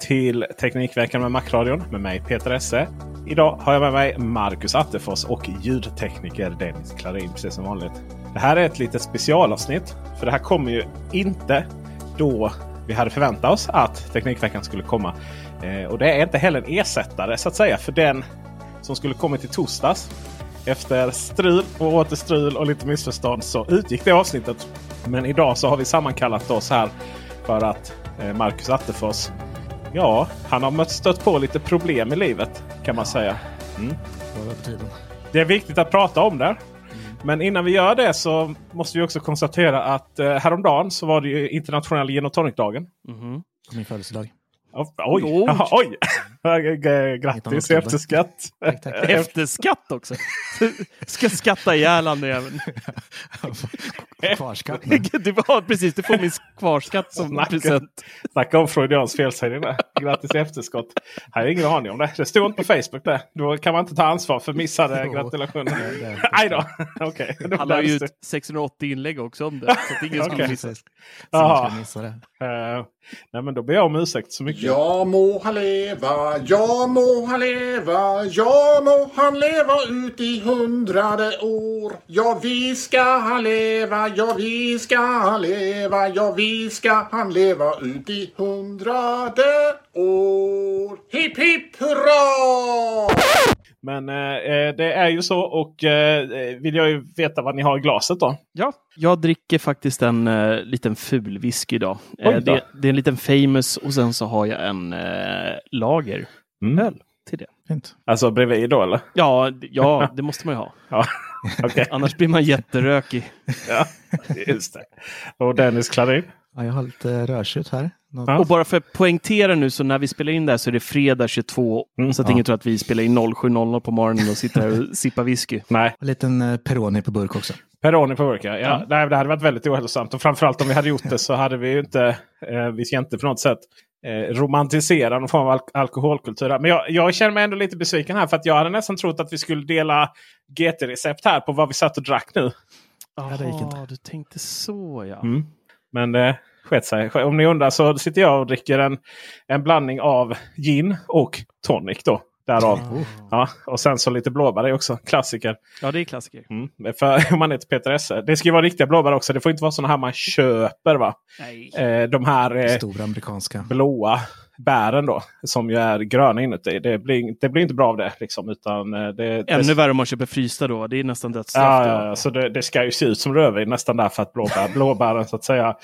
till Teknikveckan med Macradion med mig Peter Esse. Idag har jag med mig Marcus Attefors och ljudtekniker Dennis Klarin precis som vanligt. Det här är ett litet specialavsnitt. För det här kommer ju inte då vi hade förväntat oss att Teknikveckan skulle komma. Eh, och det är inte heller en ersättare så att säga för den som skulle kommit i torsdags. Efter strul och åter strul och lite missförstånd så utgick det avsnittet. Men idag så har vi sammankallat oss här för att eh, Marcus Attefors, ja, han har stött på lite problem i livet kan man säga. Mm. Det är viktigt att prata om det. Men innan vi gör det så måste vi också konstatera att eh, häromdagen så var det ju internationella gin och tonic-dagen. På min födelsedag. Oh, oj! Jaha, oj. Grattis efterskatt! Tack, tack. Efterskatt också. Ska skatta ihjäl han även. Kvarskatt. Du har precis, du får min kvarskatt som Snacka. present. Snacka om Freudians felsägning där. Grattis i efterskott. Jag har ingen aning om det. Det stod inte på Facebook där. Då kan man inte ta ansvar för missade gratulationer. Det- det- Aj då! Okej. Då Han har ju läste- ett 680 inlägg också om det. Så att ingen skulle missa. Jaha. Missade det. Eh, nej men då ber jag om ursäkt så mycket. Ja må han leva, ja må han leva, ja må han leva ut i hundrade år. Ja vi ska han leva, ja vi ska han leva, ja vi ska han leva ut i hundrade år. Hipp hipp hurra! Men eh, eh, det är ju så och eh, vill jag ju veta vad ni har i glaset då. Ja, jag dricker faktiskt en uh, liten ful whisky idag. Eh, det, det är en liten famous och sen så har jag en lager. Öl till det. Fint. Alltså bredvid då eller? Ja, ja, det måste man ju ha. Ja, okej. Annars blir man jätterökig. ja, just det. Och Dennis Klarin. Ja, jag har lite rödtjut här. Ja. Och bara för att poängtera nu så när vi spelar in det här så är det fredag 22. Mm, så att ja. ingen tror att vi spelar in 07.00 på morgonen och sitter här och sippar whisky. Nej, En liten eh, Peroni på burk också. Peroni på burkar. Ja, nej, det hade varit väldigt ohälsosamt. Och framförallt om vi hade gjort det så hade vi ju inte, eh, vi ska inte på något sätt eh, romantisera någon form av al- alkoholkultur. Men jag, jag känner mig ändå lite besviken här för att jag hade nästan trott att vi skulle dela GT-recept här på vad vi satt och drack nu. Jaha, det gick inte. du tänkte så ja. Mm. Men det sket sig. Om ni undrar så sitter jag och dricker en, en blandning av gin och tonic. då. Därav. Ja, och sen så lite blåbär är också. Klassiker. Ja, det är klassiker. Mm. För om man heter Peter Esse. Det ska ju vara riktiga blåbär också. Det får inte vara sådana här man köper. va? Nej. Eh, de här eh, Stora amerikanska. blåa bären då. Som ju är gröna inuti. Det blir, det blir inte bra av det. Liksom, utan, eh, det, det, Ännu värre om man köper frysta då. Det är nästan dödsstraff. Ja, ja, så det, det ska ju se ut som rödvin nästan därför att blåbär, blåbären så att säga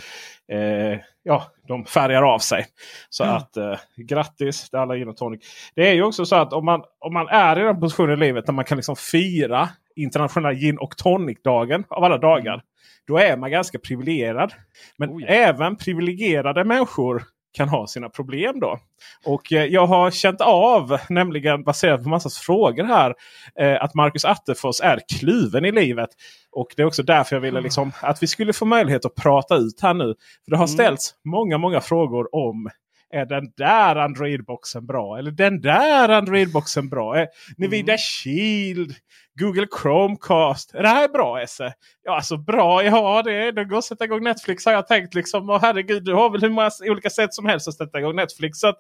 eh, ja, de färgar av sig. Så att eh, grattis till alla gin och tonic. Det är ju också så att om man, om man är i den positionen i livet där man kan liksom fira internationella gin och tonic-dagen av alla dagar. Då är man ganska privilegierad. Men Oh ja. även privilegierade människor kan ha sina problem då. Och eh, jag har känt av, nämligen baserat på massa frågor här, eh, att Marcus Attefors är kluven i livet. Och det är också därför jag ville liksom, att vi skulle få möjlighet att prata ut här nu. För det har ställts många, många frågor om är den där Android-boxen bra? Eller den där Android-boxen bra? Är Nvidia Shield? Google Chromecast? Är det här bra Esse? Ja alltså bra, ja det, det går att sätta igång Netflix har jag tänkt. Liksom. Och herregud, du har väl hur många olika sätt som helst att sätta igång Netflix. Så att,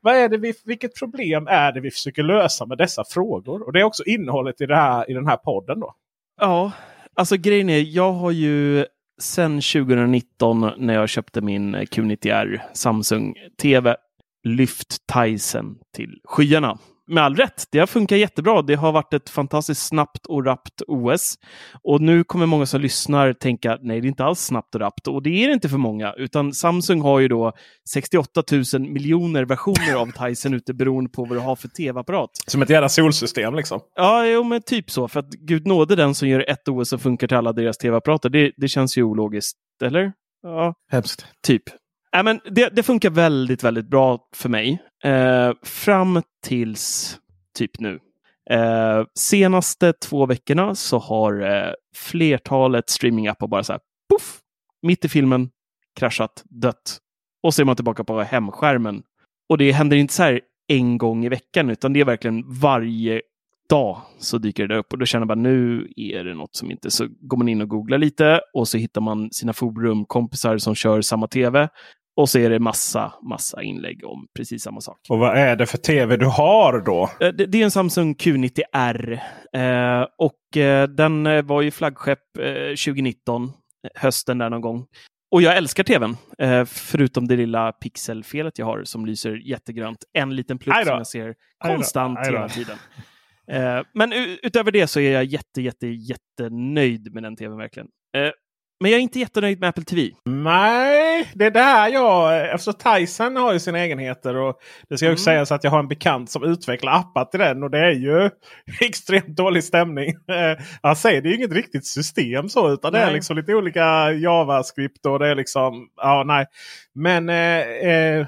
vad är det vi, vilket problem är det vi försöker lösa med dessa frågor? Och det är också innehållet i, det här, i den här podden. då. Ja, alltså grejen är, jag har ju sen 2019 när jag köpte min Q90R Samsung TV lyft Tyson till skyarna. Med all rätt, det har funkat jättebra. Det har varit ett fantastiskt snabbt och rappt OS. Och nu kommer många som lyssnar tänka, nej det är inte alls snabbt och rappt. Och det är det inte för många, utan Samsung har ju då 68 000 miljoner versioner av Tyson ute beroende på vad du har för tv-apparat. Som ett jävla solsystem liksom. Ja, jo, men typ så. För att gud nåde den som gör ett OS som funkar till alla deras tv-apparater. Det, det känns ju ologiskt, eller? Ja, Hemskt. typ. Nej, men det, det funkar väldigt, väldigt bra för mig. Eh, fram tills typ nu. Eh, senaste två veckorna så har eh, flertalet streamingappar bara så här, poff, mitt i filmen, kraschat, dött. Och så är man tillbaka på hemskärmen. Och det händer inte så här en gång i veckan, utan det är verkligen varje dag så dyker det upp och då känner man nu är det något som inte... Så går man in och googlar lite och så hittar man sina forumkompisar som kör samma tv. Och så är det massa, massa inlägg om precis samma sak. Och vad är det för tv du har då? Eh, Det, det är en Samsung Q90R eh, och eh, den eh, var ju flaggskepp eh, 2019, hösten där någon gång. Och jag älskar tvn, förutom det lilla pixelfelet jag har som lyser jättegrönt. En liten då. som jag ser konstant hela tiden. Men utöver det så är jag jätte, jätte, jättenöjd med den tvn verkligen. Men jag är inte jättenöjd med Apple TV. Nej, det är där jag... Eftersom Tyson har ju sina egenheter. och Det ska ju också sägas att jag har en bekant som utvecklar appar till den. Och det är ju extremt dålig stämning. Eh, Han säger det är ju inget riktigt system så. Utan det är Nej. liksom lite olika JavaScript och det är liksom... Ja, nej. Men eh, eh,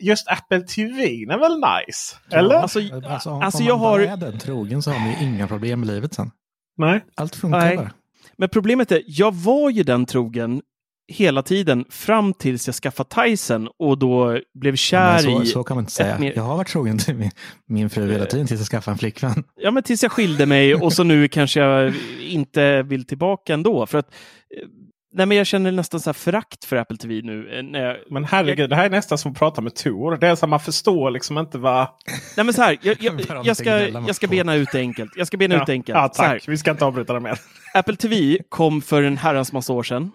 just Apple TV är väl nice? Eller? Alltså, Alltså, alltså jag har... är den trogen så har man ju inga problem i livet sen. nej. Allt funkar Nej. bara. Men problemet är, jag var ju den trogen hela tiden fram tills jag skaffade Tyson och då blev kär så, i... så kan man inte säga. mer- Jag har varit trogen till min, min fru hela tiden tills jag skaffade en flickvän. Ja, men tills jag skilde mig och så nu kanske jag inte vill tillbaka ändå. För att, eh, nej, men jag känner nästan så här förakt för Apple TV nu. eh, När jag, Men herregud, det här är nästan som att prata med Tor. Det är så att man förstår liksom inte vad... nej, men så här, jag, jag, jag, ska, jag ska bena ut det enkelt. Jag ska bena ut det enkelt. ja Så här, tack. Vi ska inte avbryta det mer. Apple TV kom för en herrans massa år sedan.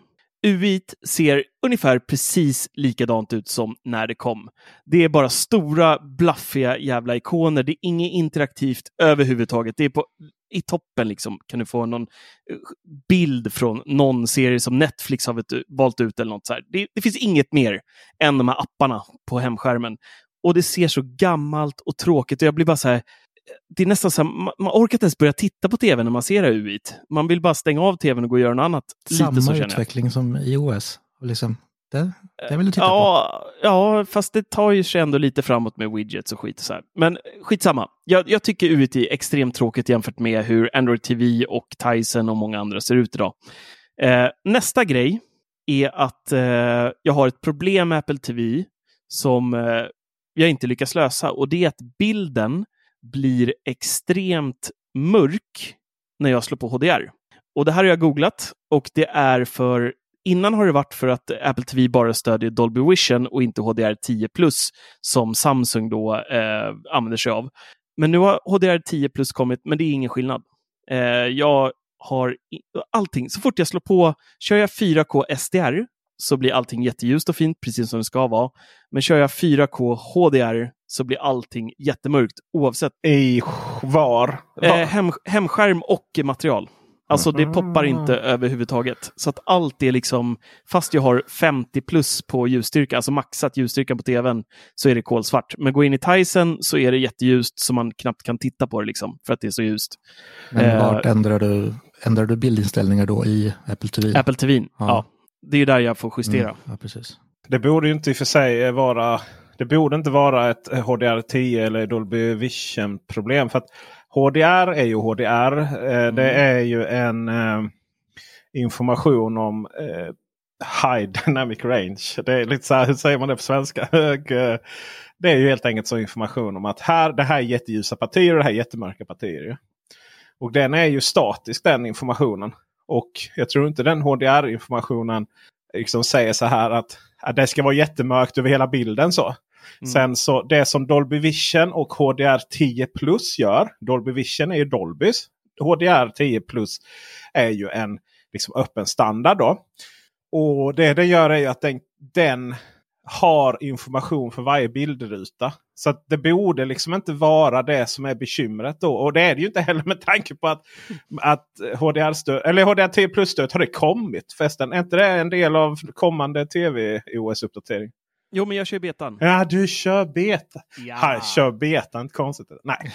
UI ser ungefär precis likadant ut som när det kom. Det är bara stora, blaffiga jävla ikoner. Det är inget interaktivt överhuvudtaget. Det är på, i toppen liksom kan du få någon eh, bild från någon serie som Netflix har valt ut eller något så här. Det, det finns inget mer än de här apparna på hemskärmen. Och det ser så gammalt och tråkigt och jag blir bara så här, det är nästan så här, man, man orkar inte ens börja titta på tv när man ser det här UI't. Man vill bara stänga av tvn och gå och göra något annat. Lite Samma utveckling som iOS. Liksom, det, det vill du titta på. Ja, ja, fast det tar ju sig ändå lite framåt med widgets och skit och så här. Men skitsamma. Jag, jag tycker UIT är extremt tråkigt jämfört med hur Android TV och Tyson och många andra ser ut idag. Eh, nästa grej är att eh, jag har ett problem med Apple TV som eh, jag inte lyckas lösa och det är att bilden blir extremt mörk när jag slår på HDR. Och det här har jag googlat och det är för Innan har det varit för att Apple TV bara stödjer Dolby Vision och inte HDR 10 plus som Samsung då eh, använder sig av. Men nu har HDR 10 plus kommit, men det är ingen skillnad. Eh, jag har allting. Så fort jag slår på, kör jag 4K SDR så blir allting jätteljust och fint, precis som det ska vara. Men kör jag 4K HDR så blir allting jättemörkt oavsett I var? eh, var? hem, hemskärm och material. Alltså det poppar inte överhuvudtaget. Så att allt är liksom, fast jag har 50 plus på ljusstyrka, alltså maxat ljusstyrkan på tvn, så är det kolsvart. Men gå in i Tyson så är det jätteljust så man knappt kan titta på det liksom, för att det är så ljust. Men Eh, vart ändrar du, ändrar du bildinställningar då i Apple TV? Apple TV, ja. Ja. Det är ju där jag får justera. Mm, ja, precis. Det borde ju inte i och för sig vara det borde inte vara ett HDR10 eller Dolby Vision problem. För att HDR är ju HDR. Eh, Det är ju en eh, information om eh, High Dynamic Range. Det är lite så här, hur säger man det på svenska? Eh, det är ju helt enkelt så information om att här, det här är jätteljusa partier och det här är jättemörka partier. Och den är ju statisk den informationen. Och jag tror inte den HDR-informationen liksom säger så här att, att det ska vara jättemörkt över hela bilden. så. Mm. Sen så det som Dolby Vision och HDR10 Plus gör. Dolby Vision är ju Dolbys. HDR10 Plus är ju en liksom, öppen standard. då. Och det den gör är ju att den, den har information för varje bildruta. Så att det borde liksom inte vara det som är bekymret då. Och det är det ju inte heller med tanke på att, att HDR-stöd, eller HDR10 Plus-stöd har det kommit förresten. Är inte det en del av kommande tv-OS-uppdatering? Jo, men jag kör betan. Ja, du kör beta. Ja. Här, kör beta, inte konstigt. Nej.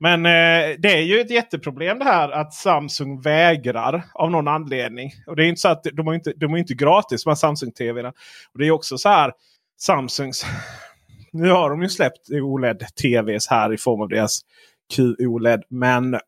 Men eh, det är ju ett jätteproblem det här att Samsung vägrar av någon anledning. Och det är inte så att de är inte, de är inte gratis med Samsung TV. Och det är också så här Samsungs. Nu har de ju släppt OLED-TVs här i form av deras QOLED. Men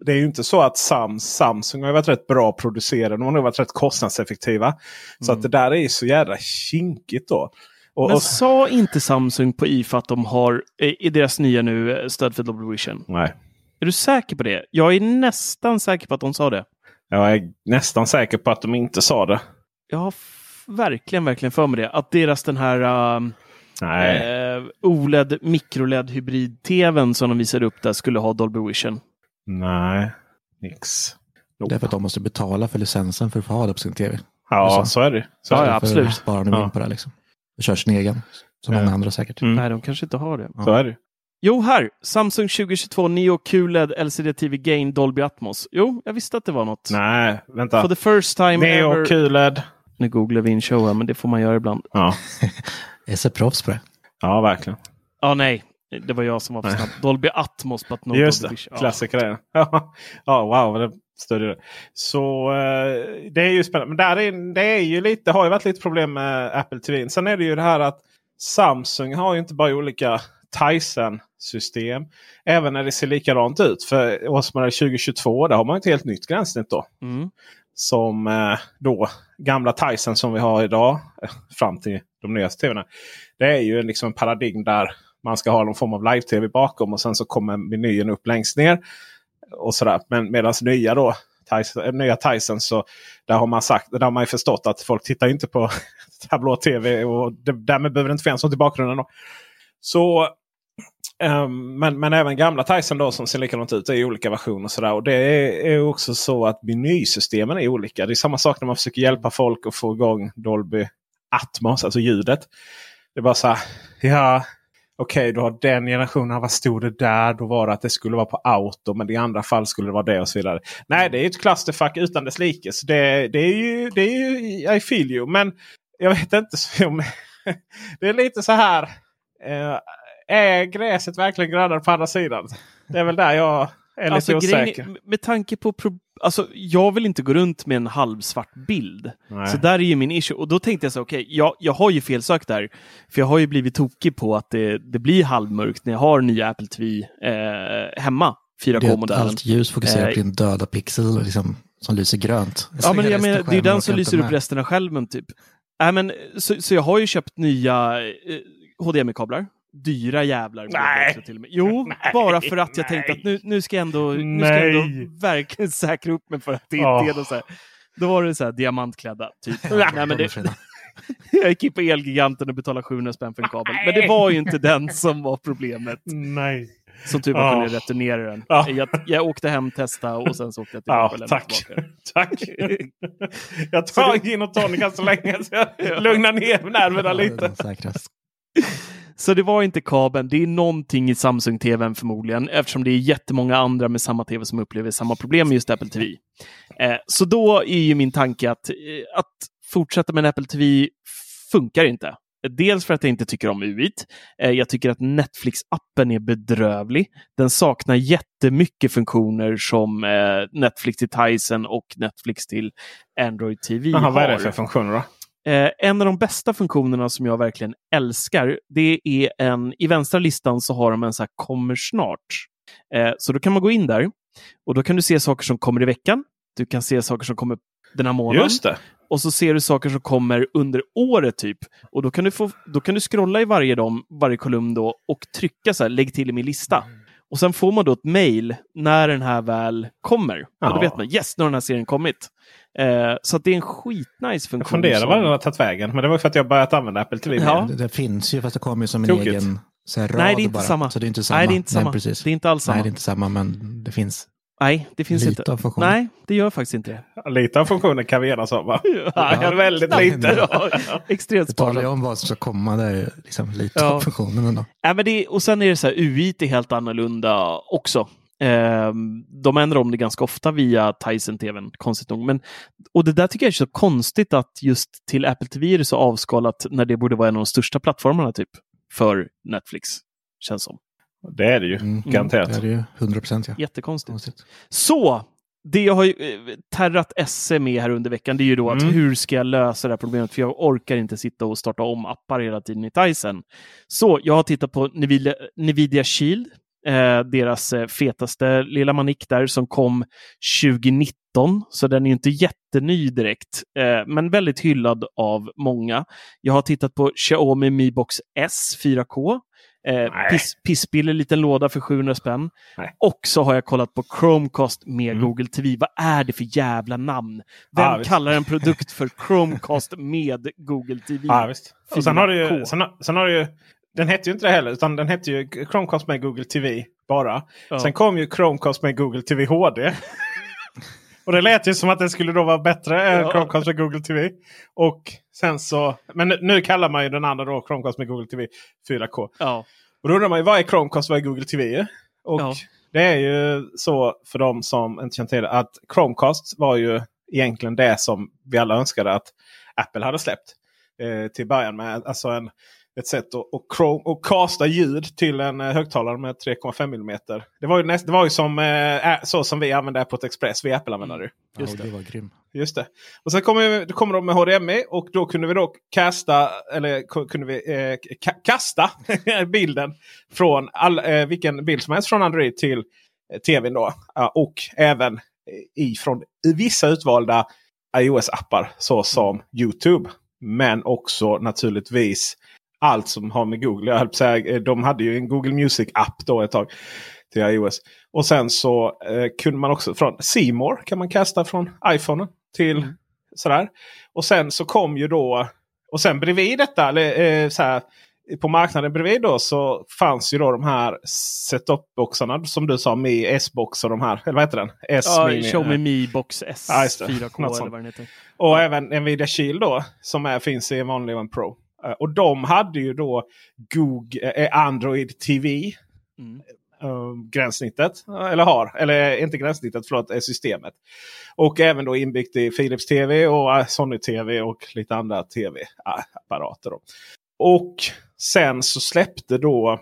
det är ju inte så att Sams, Samsung har varit rätt bra producerade. De har nog varit rätt kostnadseffektiva. Så att det där är ju så jävla kinkigt då. Och, Men och, sa inte Samsung på IFA att de har eh, i deras nya nu eh, stöd för Dolby Vision? nej. Är du säker på det? Jag är nästan säker på att de sa det. Jag är nästan säker på att de inte sa det. Jag har verkligen, verkligen för mig det. Att deras den här um, eh, OLED mikroled hybrid-tvn som de visade upp där skulle ha Dolby Vision. Nej. Nix. Det är för att de måste betala för licensen för att få ha det på sin tv. Ja, så. så är det. Så Ja, är det. ja. absolut. Sparar de Ja. in på det liksom. Och kör sin egen. Som Ja. många andra säkert. Mm. Nej, de kanske inte har det. Så är det. Jo, här! Samsung 2022 Neo QLED LCD TV Gain Dolby Atmos. Jo, jag visste att det var något. Nej, vänta. For the first time Neo ever. QLED. Nu googlar vi in show här, men det får man göra ibland. Ja. Jag är så proffs på det. ja, verkligen. Ja, nej. Det var jag som var för snabb. Dolby Atmos, but no Just Dolby Vision. Ja. klassiker. Ja, ja, wow. det större. Så eh, det är ju spännande. Men där är, det är ju lite, har ju varit lite problem med Apple TV. Sen är det ju det här att Samsung har ju inte bara olika Tizen-system. Även när det ser likadant ut. För Åsmodell 2022 där har man ett helt nytt gränssnitt då. Mm. Som eh, då gamla Tizen som vi har idag. eh, Fram till de nyaste TVn. Det är ju liksom en paradigm där man ska ha någon form av live-tv bakom och sen så kommer menyn upp längst ner. Och sådär. Men medan nya då Tyson, eh, nya Tyson så där har man sagt, där har man ju förstått att folk tittar inte på tablå-tv och det, därmed behöver det inte finnas något i bakgrunden. Då. Så, um, men, men även gamla Tyson då som ser likadant ut är i olika versioner. Och, sådär. och det är, är också så att menysystemen är olika. Det är samma sak när man försöker hjälpa folk att få igång Dolby Atmos, alltså ljudet. Det är bara så här, ja okej, du har den generationen. Vad stod det där? Då var det att det skulle vara på auto. Men i andra fall skulle det vara det och så vidare. Nej, det är ett clusterfuck utan dess like. Så det, det är ju, det är ju, I feel you. Men jag vet inte om... det är lite så här. Eh, är gräset verkligen grönare på andra sidan? Det är väl där jag är lite Alltså, osäker. är- med tanke på... Pro- alltså, jag vill inte gå runt med en halvsvart bild. Nej. Så där är ju min issue. Och då tänkte jag så okej, jag, jag har ju felsökt där. För jag har ju blivit tokig på att det, det blir halvmörkt när jag har nya Apple TV eh, hemma. Det är att 4K-modellen. allt ljus fokuserar Eh, på din döda pixel liksom, som lyser grönt. Ja, men jag menar, det är ju den som lyser upp med. resten av skärmen typ. Nej, men, så, så jag har ju köpt nya eh, HDMI-kablar. Dyra jävlar. Nej. också Till och med. Jo, Nej, bara för att jag nej. tänkte att nu, nu ska jag ändå, nu ska jag Nej. ändå verkligen säkra upp mig för att det inte Åh. är något så här. Då var det så här diamantklädda, typ. Ja, Nej, men det, jag gick in på Elgiganten och betalade 700 spänn för en kabel. Men det var ju inte den som var problemet. Nej. Som tur var Ja. kunde jag returnera den. Ja. Jag, jag åkte hem, testade och sen så åkte jag Ja, tillbaka och lämnade tack. tack. jag tar gin och tonica så länge så jag lugnar ner nerverna lite. Så det var inte kabeln, det är någonting i Samsung-TVn förmodligen, eftersom det är jättemånga andra med samma TV som upplever samma problem med just Apple TV. Eh, så då är ju min tanke att, eh, att fortsätta med en Apple TV funkar inte. Dels för att jag inte tycker om UIT. Eh, jag tycker att Netflix-appen är bedrövlig. Den saknar jättemycket funktioner som Netflix till Tizen och Netflix till Android TV Jaha, har. vad är det för funktioner då? Eh, en av de bästa funktionerna som jag verkligen älskar, det är en, i vänstra listan så har de en så här kommer snart. Eh, så då kan man gå in där och då kan du se saker som kommer i veckan. Du kan se saker som kommer den här månaden. Just det. Och så ser du saker som kommer under året typ. Och då kan du, få, då kan du scrolla i varje, dom, varje kolumn då och trycka så här, lägg till i min lista. Och sen får man då ett mail när den här väl kommer. Och Ja. då vet man, yes, nu har den här serien kommit. Eh, så att det är en skitnice funktion. Jag funderar som- var den har tagit vägen. Men det var för att jag börjat använda Apple TV. Ja. Det, det finns ju, fast det kommer ju som en Tokigt. egen så här, rad Nej, det är inte bara. samma. Så det är inte samma. Nej, det är inte samma. precis. Det är inte alls samma. Nej, det är inte samma, men det finns. Nej, det finns Lite inte. av. Nej, det gör faktiskt inte det. Lite av funktionen kan vi enas om va? Ja, väldigt knappt. lite. Ja, extremt Det talar ju om vad som ska komma. Det är ju liksom lite Ja. av funktionen ändå. Ja, men det, och sen är det så här, UI är helt annorlunda också. Ehm, de ändrar om det ganska ofta via Tyson TVn, konstigt nog. Men, och det där tycker jag är så konstigt att just till Apple TV är det så avskalat när det borde vara en av de största plattformarna typ för Netflix. Känns som. Det är det ju. Mm. Garanterat. Det är det ju 100 procent. Ja. Jättekonstigt. Konstigt. Så, det jag har ju eh, terrat SE med här under veckan, det är ju då att Mm. hur ska jag lösa det här problemet? För jag orkar inte sitta och starta om appar hela tiden i Tyson. Så jag har tittat på Nvidia, Nvidia Shield, eh, deras eh, fetaste lilla manik där som kom 2019. Så den är inte jätteny direkt, eh, men väldigt hyllad av många. Jag har tittat på Xiaomi Mi Box S 4K. Eh, piss, pissbillig liten låda för 700 spänn. Nej. Och så har jag kollat på Chromecast med Mm. Google TV. Vad är det för jävla namn? Vem visst. kallar en produkt för Chromecast med Google TV? Ja, visst. Och sen har du ju, 4K. sen, har- sen har du ju, den hette ju inte det heller, utan den hette ju Chromecast med Google TV bara. Ja. Sen kom ju Chromecast med Google TV HD. Och det lät ju som att den skulle då vara bättre än Ja. Chromecast med Google TV. Och sen så, men nu, kallar man ju den andra då Chromecast med Google TV 4K. Ja. Och då undrar man ju vad är Chromecast med Google TV? Och Ja. det är ju så för de som inte känner till det att Chromecast var ju egentligen det som vi alla önskade att Apple hade släppt. Eh, till början med alltså en, ett sätt att, att, Chrome, att casta ljud till en eh, högtalare med 3,5 mm. Det var ju, näst, det var ju som, eh, ä- så som vi använde Applet Express. Vi Apple-användare. Ja, Just och det. det var grym. Just det. Och sen kommer, då kommer de med HDMI och då kunde vi då kasta, eller ku- kunde vi eh, ka- kasta bilden från all, eh, vilken bild som helst från Android till eh, tvn. Då. Ja, och även eh, ifrån i vissa utvalda iOS-appar såsom Youtube. Men också naturligtvis allt som har med Google. Jag att säga, eh, de hade ju en Google Music-app då ett tag till iOS. Och sen så eh, kunde man också från Seymour kan man kasta från iPhone till sådär. Och sen så kom ju då och sen bredvid detta, eller, eh, så här, på marknaden bredvid då så fanns ju då de här setup-boxarna som du sa med S-box och de här. Eller vad heter den? S Ja, Mini. Xiaomi Mi Box S Ja, just det. 4K Något eller vad den heter. Och även Nvidia Shield då som är, finns i en vanlig One Pro. Eh, Och de hade ju då Google, eh, Android TV. Mm. eh, gränssnittet. Eller har. Eller inte gränssnittet, förlåt. är systemet. Och även då inbyggt i Philips TV och eh, Sony TV och lite andra TV-apparater. Och sen så släppte då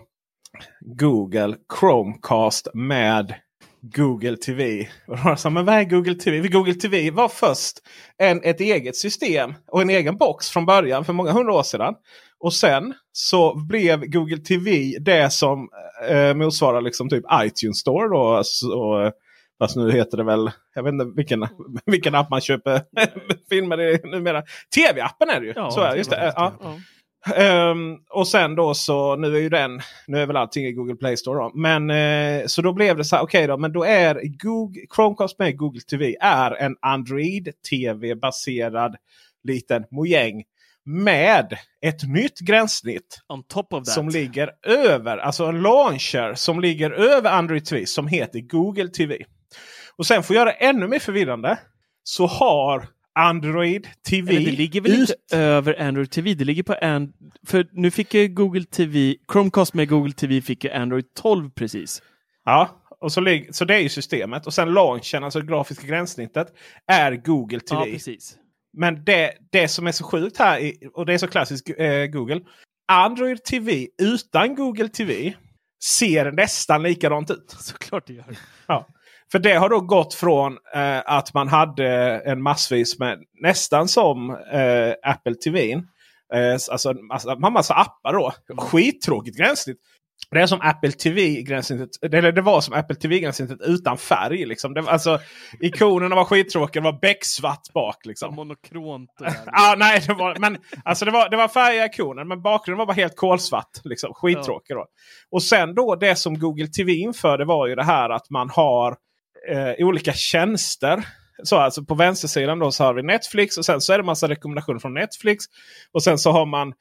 Google Chromecast med Google TV. Och så här, Men vad är Google TV? Google TV var först en, ett eget system och en egen box från början för många hundra år sedan. Och sen så blev Google TV det som eh, motsvarar liksom typ iTunes Store. Då, alltså, och, fast nu heter det väl, jag vet inte vilken, vilken app man köper filmer i numera. TV-appen är det ju. Ja, så är, just det. Ja. Ja. Ehm, och sen då så nu är ju den, nu är väl allting i Google Play Store då. Men eh, så då blev det så här, okej då, men då är Google, Chromecast med Google TV är en Android TV baserad liten mojäng. Med ett nytt gränssnitt som ligger över, alltså en launcher som ligger över Android TV som heter Google TV. Och sen får jag göra ännu mer förvirrande. Så har Android TV Eller det ligger väl ut- inte över Android TV? Det ligger på and... För nu fick ju Google TV, Chromecast med Google TV fick ju Android 12 precis. Ja, och så, så det är ju systemet. Och sen launchen, alltså grafiska gränssnittet, är Google TV. Ja, precis. Men det, det som är så sjukt här, i- och det är så klassiskt eh, Google. Android TV utan Google TV ser nästan likadant ut. Såklart det gör. Ja. För det har då gått från eh, att man hade en massvis med nästan som eh, Apple TV. Eh, alltså, alltså man massa appar då. Skittråkigt gränssnitt. Det är som Apple TV gränssnittet. Eller det var som Apple TV gränssnittet utan färg. Liksom. Det var, alltså, ikonerna var skittråkiga. Det var becksvart bak. Liksom. Monokront. ah, nej, det var, men, alltså, det, var, det var färgiga ikoner. Men bakgrunden var bara helt kolsvart. Liksom. Skittråkig då. Och sen då det som Google TV införde var ju det här att man har eh, olika tjänster. Så alltså på vänstersidan då så har vi Netflix och sen så är det massa rekommendationer från Netflix. Och sen så har man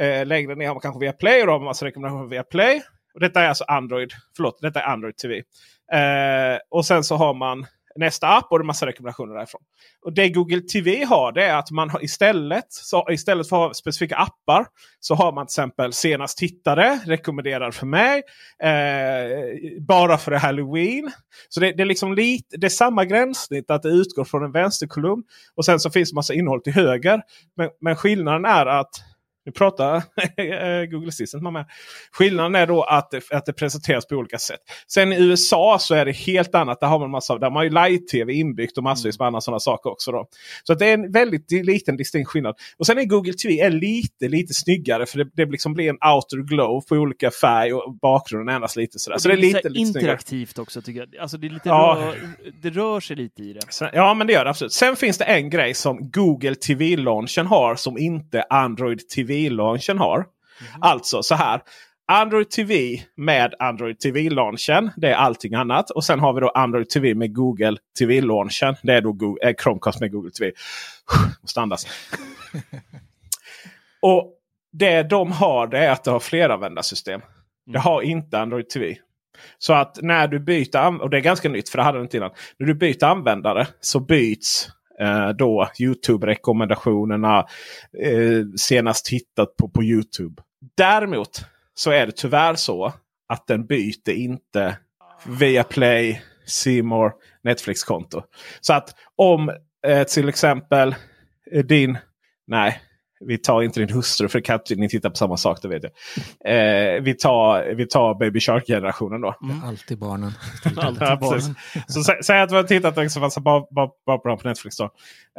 eh, längre ner har man kanske via Play och då har man massa rekommendationer via Play. Och detta är alltså Android. Förlåt, detta är Android TV. Eh, och sen så har man nästa app och en massa rekommendationer därifrån. Och Det Google TV har det är att man har istället, så istället för att ha specifika appar så har man till exempel senast tittare, rekommenderad för mig, eh, bara för Halloween. Så det, det, är liksom lite, det är samma gränssnitt att det utgår från en vänsterkolumn. Och sen så finns massa innehåll till höger. Men, men skillnaden är att nu pratar Google Assistant med mig. Skillnaden är då att det, att det presenteras på olika sätt. Sen i USA så är det helt annat. Där har man massa, där har man ju live-tv inbyggt och massvis med andra sådana saker också. Då. Så det är en väldigt liten distinkt skillnad. Och sen är Google TV är lite lite snyggare för det, det liksom blir en outer glow på olika färg och bakgrunden ändras lite sådär. Så det är lite, lite interaktivt snyggare. också tycker jag. Alltså det, är lite ja. rör, det rör sig lite i det. Sen, ja men det gör det absolut. Sen finns det en grej som Google TV-launchen har som inte Android TV TV-launchen har. Mm. Alltså så här. Android TV med Android TV-launchen. Det är allting annat. Och sen har vi då Android TV med Google TV-launchen. Det är då Google, eh, Chromecast med Google TV. Måste andas. och det de har det är att det har fleranvändarsystem. Mm. Det har inte Android TV. Så att när du byter, och det är ganska nytt för det hade det inte innan. När du byter användare så byts eh, då Youtube-rekommendationerna eh, senast hittat på, på Youtube. Däremot så är det tyvärr så att den byter inte via Play, Seymour, Netflix-konto. Så att om eh, till exempel eh, din... Nej, vi tar inte din hustru för kan ni titta på samma sak. Det vet jag. Eh, vi, tar, vi tar Baby Shark-generationen då. Mm. Alltid barnen. Alltid ja, barnen. Så sä, säg att vi har tittat liksom, alltså, bara, bara, bara på Netflix. Då,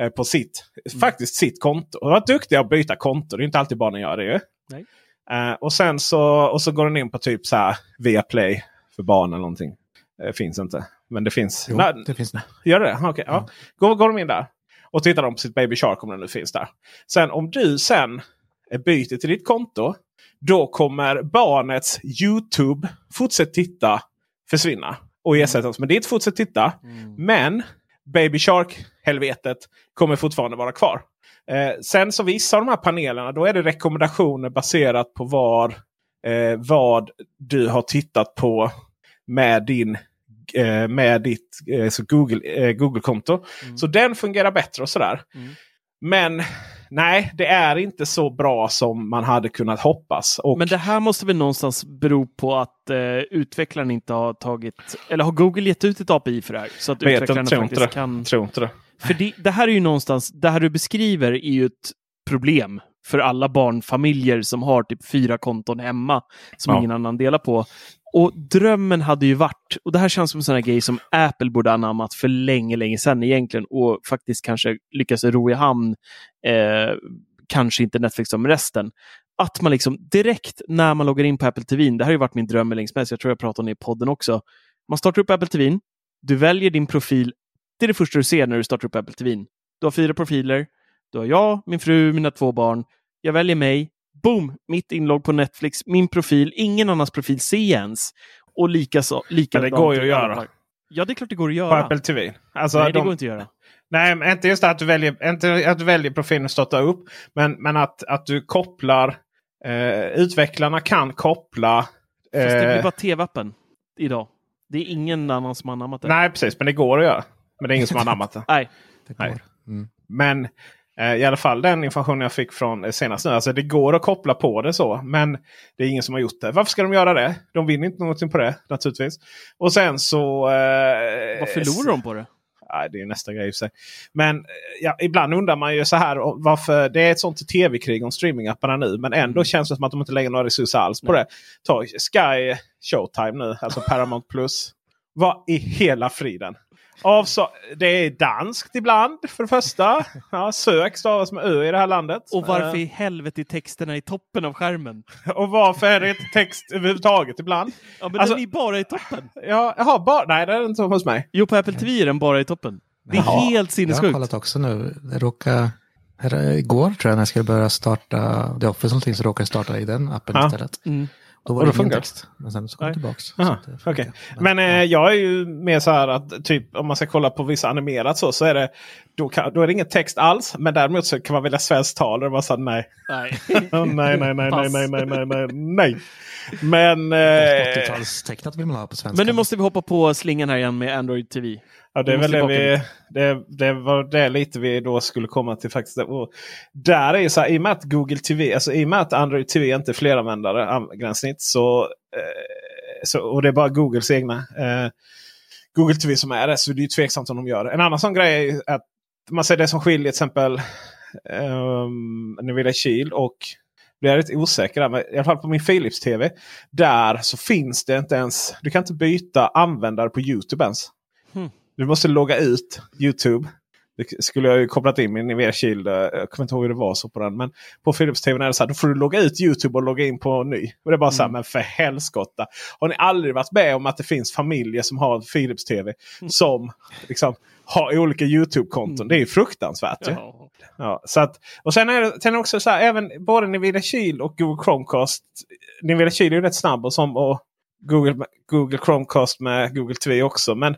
eh, på sitt, mm. faktiskt sitt konto. Och var duktiga att byta konto. Det är inte alltid barnen gör det ju. Nej. Eh, och sen så, och så går den in på typ så här via Play för barn eller någonting. Eh, finns inte. Men det finns. Jo, Nej, det finns det. Gör det? Okej. Okay, ja. Mm. Går, går de in där och tittar de på sitt Baby Shark om den nu finns där. Sen om du sen byter till ditt konto. Då kommer barnets Youtube fortsätt titta försvinna. Och mm. ersättas med ditt fortsätt titta. Mm. Men Baby Shark-helvetet kommer fortfarande vara kvar. Eh, sen så vissa av de här panelerna då är det rekommendationer baserat på var, eh, vad du har tittat på med din eh, med ditt eh, Google, eh, Google-konto. Mm. Så den fungerar bättre och sådär. Mm. Men nej, det är inte så bra som man hade kunnat hoppas. Och... Men det här måste väl någonstans bero på att eh, utvecklaren inte har tagit, eller har Google gett ut ett API för det här? Så att Vet utvecklarna faktiskt inte kan... Tror inte det. För det, det, här är ju någonstans, det här du beskriver är ju ett problem för alla barnfamiljer som har typ fyra konton hemma som ja. ingen annan delar på. Och drömmen hade ju varit, och det här känns som en sån här grej som Apple borde anammat för länge, länge sedan egentligen och faktiskt kanske lyckas ro i hamn, eh, kanske inte Netflix som resten. Att man liksom direkt när man loggar in på Apple TV, det här har ju varit min dröm länge mest, jag tror jag pratade om det i podden också. Man startar upp Apple TV, du väljer din profil, det är det första du ser när du startar upp Apple TV. Du har fyra profiler, du har jag, min fru, mina två barn. Jag väljer mig, boom, mitt inlogg på Netflix, min profil, ingen annans profil ser ens. Och likaså. Men det går ju att göra. Ja, det är klart det går att göra. På Apple TV. Alltså, Nej, det de... går inte att göra. Nej, men inte just att du väljer, inte att du väljer profilen och startar upp. Men, men att, att du kopplar. Eh, utvecklarna kan koppla. Eh, Fast det blir bara tv-appen idag. Det är ingen annan som har anammat det. Nej, precis. Men det går att göra. Men det är ingen som har anammat det. Nej. Det går. Mm. Men Eh, I alla fall den information jag fick från eh, senast nu. Alltså det går att koppla på det så. Men det är ingen som har gjort det. Varför ska de göra det? De vinner inte någonting på det naturligtvis. Och sen så... Eh, Vad förlorar de på det? Nej, det är nästa grej i sig. Men ja, ibland undrar man ju så här varför det är ett sånt tv-krig om streamingapparna nu. Men ändå mm. känns det som att de inte lägger några resurser alls på Nej. det. Ta Sky Showtime nu, alltså Paramount Plus. Vad i hela friden? Avsa det är danskt ibland för det första. Ja, sök stavas med ö i det här landet. Och varför Eh, i helvete är texterna i toppen av skärmen? och varför är det inte text överhuvudtaget ibland? Ja, men Alltså- den är bara i toppen. Ja, jaha, bara, nej det är inte hos mig. Jo, på Apple TV är den bara i toppen. Det är Jaha. helt Jag har sinnessjukt. kollat också nu. Det råkar, här, igår tror jag när jag skulle börja starta The Office någonting så råkade jag starta i den appen Ja. istället. Mm. Då var Och det då ingen funkar det? text. Men sen så kom Nej. det tillbaks. Det okej. funkar. Men eh, jag är ju mer så här att typ om man ska kolla på vissa animerat så, så är det då, kan, då är det ingen text alls. Men däremot så kan man välja svenskt tal. Och det var så här, nej. Nej. Nej, nej, nej, nej, nej, nej, nej, nej, nej. Men... Eh, 80-talstecknat vill man ha på svenska. Men nu måste vi hoppa på slingan här igen med Android TV. Ja, det är väl det vi... Det, det var det lite vi då skulle komma till faktiskt. Och där är ju så här, i och med att Google TV, alltså i och med att Android TV inte är fleranvändare gränssnitt så, eh, så... Och det är bara Googles egna eh, Google TV som är det. Så det är ju tveksamt om de gör det. En annan sån grej är att man ser det som skiljer till exempel um, Nvidia Shield och blir jag lite osäker där. Men I alla fall på min Philips TV. Där så finns det inte ens. Du kan inte byta användare på Youtube ens. Hmm. Du måste logga ut Youtube. Det skulle jag ju kopplat in min eh, Jag kommer inte ihåg hur det var så på den. Men på Philips TV är det så här. Då får du logga ut Youtube och logga in på ny. Och det är bara så här. Men för helskotta. Har ni aldrig varit med om att det finns familjer som har Philips TV. Som liksom har olika Youtube-konton. Det är ju fruktansvärt. Ja. Ja, så att, och sen är det sen också så här, även både Nvidia Shield och Google Chromecast. Nvidia Shield är ju rätt snabb och, som, och Google, Google Chromecast med Google TV också. Men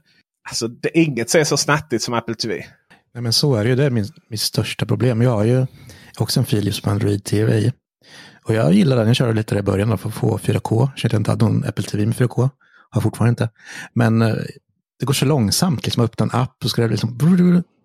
alltså, det, inget ser så snattigt som Apple TV. Nej, men så är det ju. Det är min, mitt största problem. Jag har ju också en Philips på Android TV. Och jag gillar den. Jag körde lite där i början för att få 4K. Jag inte hade någon Apple TV med 4K. Har fortfarande inte. Men eh, det går så långsamt. Liksom öppna en app och ska det liksom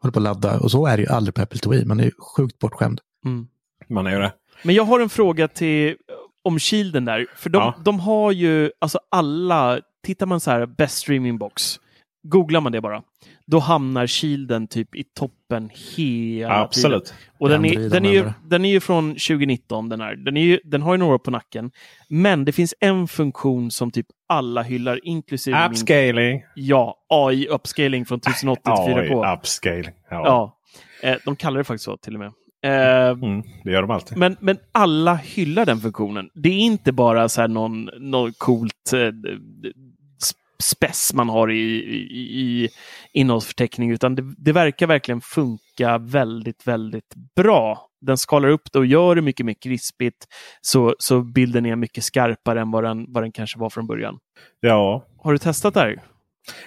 hålla på att ladda. Och så är det ju aldrig på Apple TV. Man är ju sjukt bortskämd. Mm. Man är ju det. Men jag har en fråga till om Shielden där. För de, Ja. de har ju, alltså alla, tittar man så här, best streaming box, googlar man det bara, då hamnar Shielden typ i toppen hela tiden. Absolut. Och den är, den, är ju, den är ju från 2019, den här. Den, är ju, den har ju några år på nacken. Men det finns en funktion som typ alla hyllar, inklusive min... Appscaling. Ja, AI-upscaling från 1080 till 4K. Ja, upscaling. Ja. Ja. Eh, de kallar det faktiskt så till och med. Eh, Mm, det gör de alltid. men, men alla hyllar den funktionen. Det är inte bara så här någon, någon coolt eh, spess man har i, i, i innehållsförteckning, utan det, det verkar verkligen funka väldigt, väldigt bra. Den skalar upp det och gör det mycket mer krispigt, så, så bilden är mycket skarpare än vad den, vad den kanske var från början. Ja. Har du testat det här?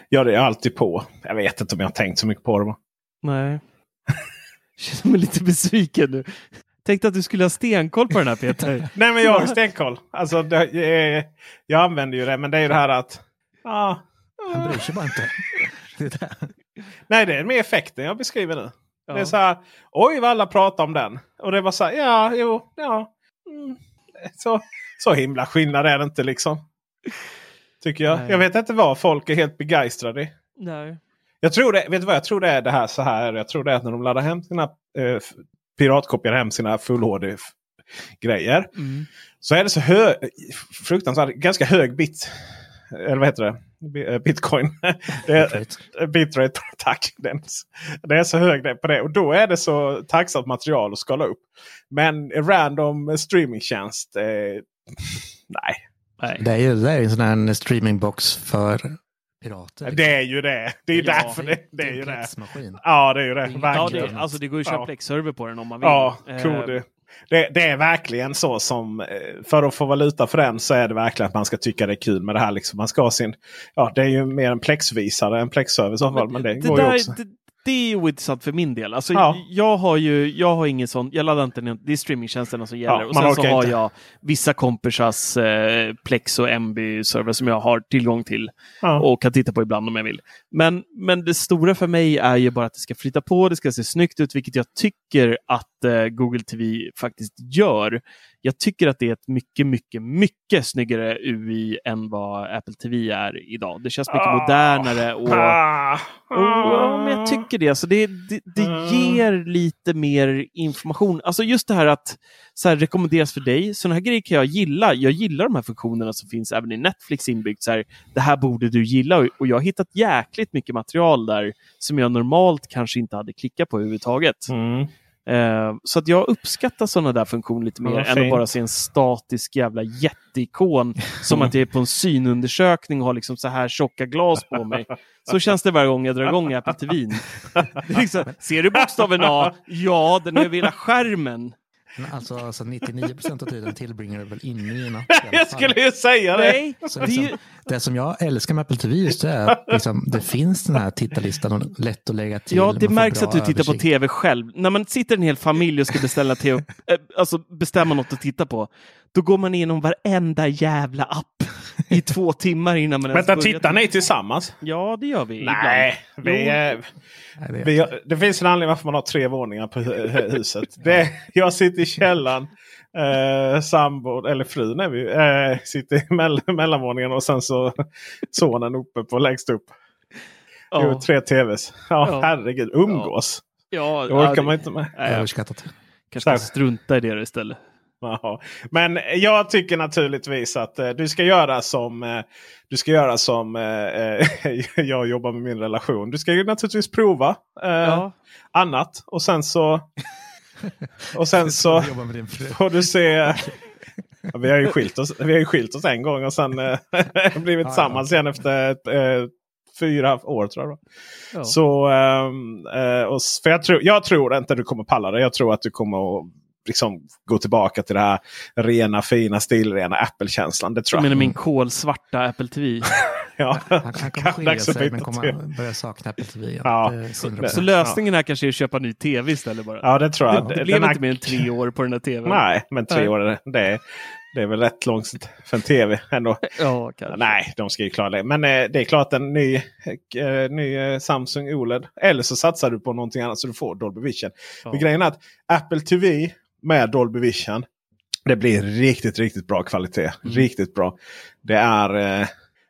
ja, det är alltid på. Jag vet inte om jag har tänkt så mycket på det. va? Nej. Känner mig lite besviken nu. Tänkte att du skulle ha stenkoll på den här Peter. Nej, men jag har stenkoll. Alltså, det, är- jag använder ju det, men det är ju det här att... Ja, Han bryr sig bara inte. Det. Nej, det är mer effekten jag beskriver nu. Ja. Det är så här, oj vad alla pratar om den. Och det var så här, ja, jo, ja. Mm. Så, så himla skillnad är det inte liksom. Tycker jag. Nej. Jag vet inte vad folk är helt begeistrade i. Nej. Jag tror det, vet du vad jag tror det är det här så här. Jag tror det är att när de laddar hem sina eh, piratkopierar hem sina full HD grejer. Mm. Så är det så hög, fruktansvärt, ganska hög bit. Eller vad heter det? Eh, Bitcoin. det är, Bitrate. tack. Det är så hög det på det. Och då är det så tacksamt material att skala upp. Men en random streamingtjänst. Eh, nej, Nej. Det är ju det är en sån här streamingbox för pirater. det är ju det. Det är ju Ja, därför det, det är ju det. Ja, det är ju det. Ja, det, alltså det går ju att köra Ja. Plex-server på den om man vill. Ja, Eh, cool. Det, det, det är verkligen så som eh, för att få valuta för den så är det verkligen att man ska tycka det är kul med det här. Liksom. Man ska ha sin, ja, det är ju mer en plexvisare än plexserver i så fall. Men det, det, går ju där, också. det, det är ju ointressant för min del. Alltså, Ja. Jag har ju jag har ingen sån, jag laddar inte ner, det är streamingtjänsterna som gäller. Ja, och sen så har inte. jag vissa kompisars eh, Plex och MB-server som jag har tillgång till Ja. och kan titta på ibland om jag vill. Men, men det stora för mig är ju bara att det ska flyta på, det ska se snyggt ut, vilket jag tycker att eh, Google TV faktiskt gör. Jag tycker att det är ett mycket, mycket, mycket snyggare UI än vad Apple TV är idag. Det känns mycket Ah. modernare. Och, Ah. och, ja, men jag tycker det. Alltså det, det, det Mm. ger lite mer information. Alltså just det här att så här, rekommenderas för dig. Sådana här grejer kan jag gilla. Jag gillar de här funktionerna som finns även i Netflix inbyggt. Så här, det här borde du gilla. Och- Och jag har hittat jäkligt mycket material där som jag normalt kanske inte hade klickat på överhuvudtaget. Mm. Eh, så att jag uppskattar sådana där funktioner lite mer än att bara se en statisk jävla jätteikon som att jag är på en synundersökning och har liksom så här tjocka glas på mig. Så känns det varje gång jag drar igång Apple TV. Liksom, ser du bokstaven A? Ja, den är över hela skärmen. Alltså, alltså 99 procent av tiden tillbringar du väl inne i en app i alla Jag skulle ju säga det! Nej, Så liksom, Det som jag älskar med Apple TV just det är att liksom, det finns den här tittarlistan och lätt att lägga till. ja, det märks att du tittar på översikt. tv själv. När man sitter en hel familj och ska beställa TV, eh, alltså bestämma något att titta på, då går man igenom varenda jävla app i två timmar innan man ens Vänta, börjar tittar ni tillsammans? Ja, det gör vi Nej, ibland. vi, eh, Nej, det är- vi, har- det finns en anledning varför man har tre våningar på hu- hu- huset. Det, jag sitter i källaren. Eh, sambo, eller frun är vi ju, eh, sitter i mell mellanvåningen och sen så sonen uppe på lägst upp. Ja. Jo, tre tvs. Ja, Ja. herregud. Umgås. Ja, Det orkar ja, man inte med. Nej, jag Överskattat. kanske ska strunta i det istället. Men jag tycker naturligtvis att eh, du ska göra som eh, du ska göra som eh, eh, jag jobbar med min relation. Du ska ju naturligtvis prova Ja. annat och sen så och sen så får du se. Ja, vi, har ju skilt oss, vi har ju skilt oss en gång och sen blivit ja. tillsammans igen efter eh, fyra år tror jag. Ja. Så, eh, och, för jag, tror, jag tror inte du kommer palla det. Jag tror att du kommer att liksom, gå tillbaka till det här rena, fina, stilrena Apple-känslan. Det tror Jag jag. menar min kolsvarta Apple TV. Ja. Han, han kommer skilja sig men kommer till. börja sakna Apple TV igen. Ja. Det. Men- Så lösningen här kanske är att köpa ny tv istället bara. ja, det tror jag. det, det blev här- inte mer än tre år på den här tvn. Nej, men tre Nej. år det. Är, det är väl rätt långt för en tv ändå. Ja, kanske. Nej, de ska ju klara det. Men eh, det är klart en ny, eh, ny eh, Samsung OLED. Eller så satsar du på någonting annat så du får Dolby Vision. Ja. För grejen är att Apple TV med Dolby Vision. Det blir riktigt, riktigt bra kvalitet. Mm. Riktigt bra. Det är eh,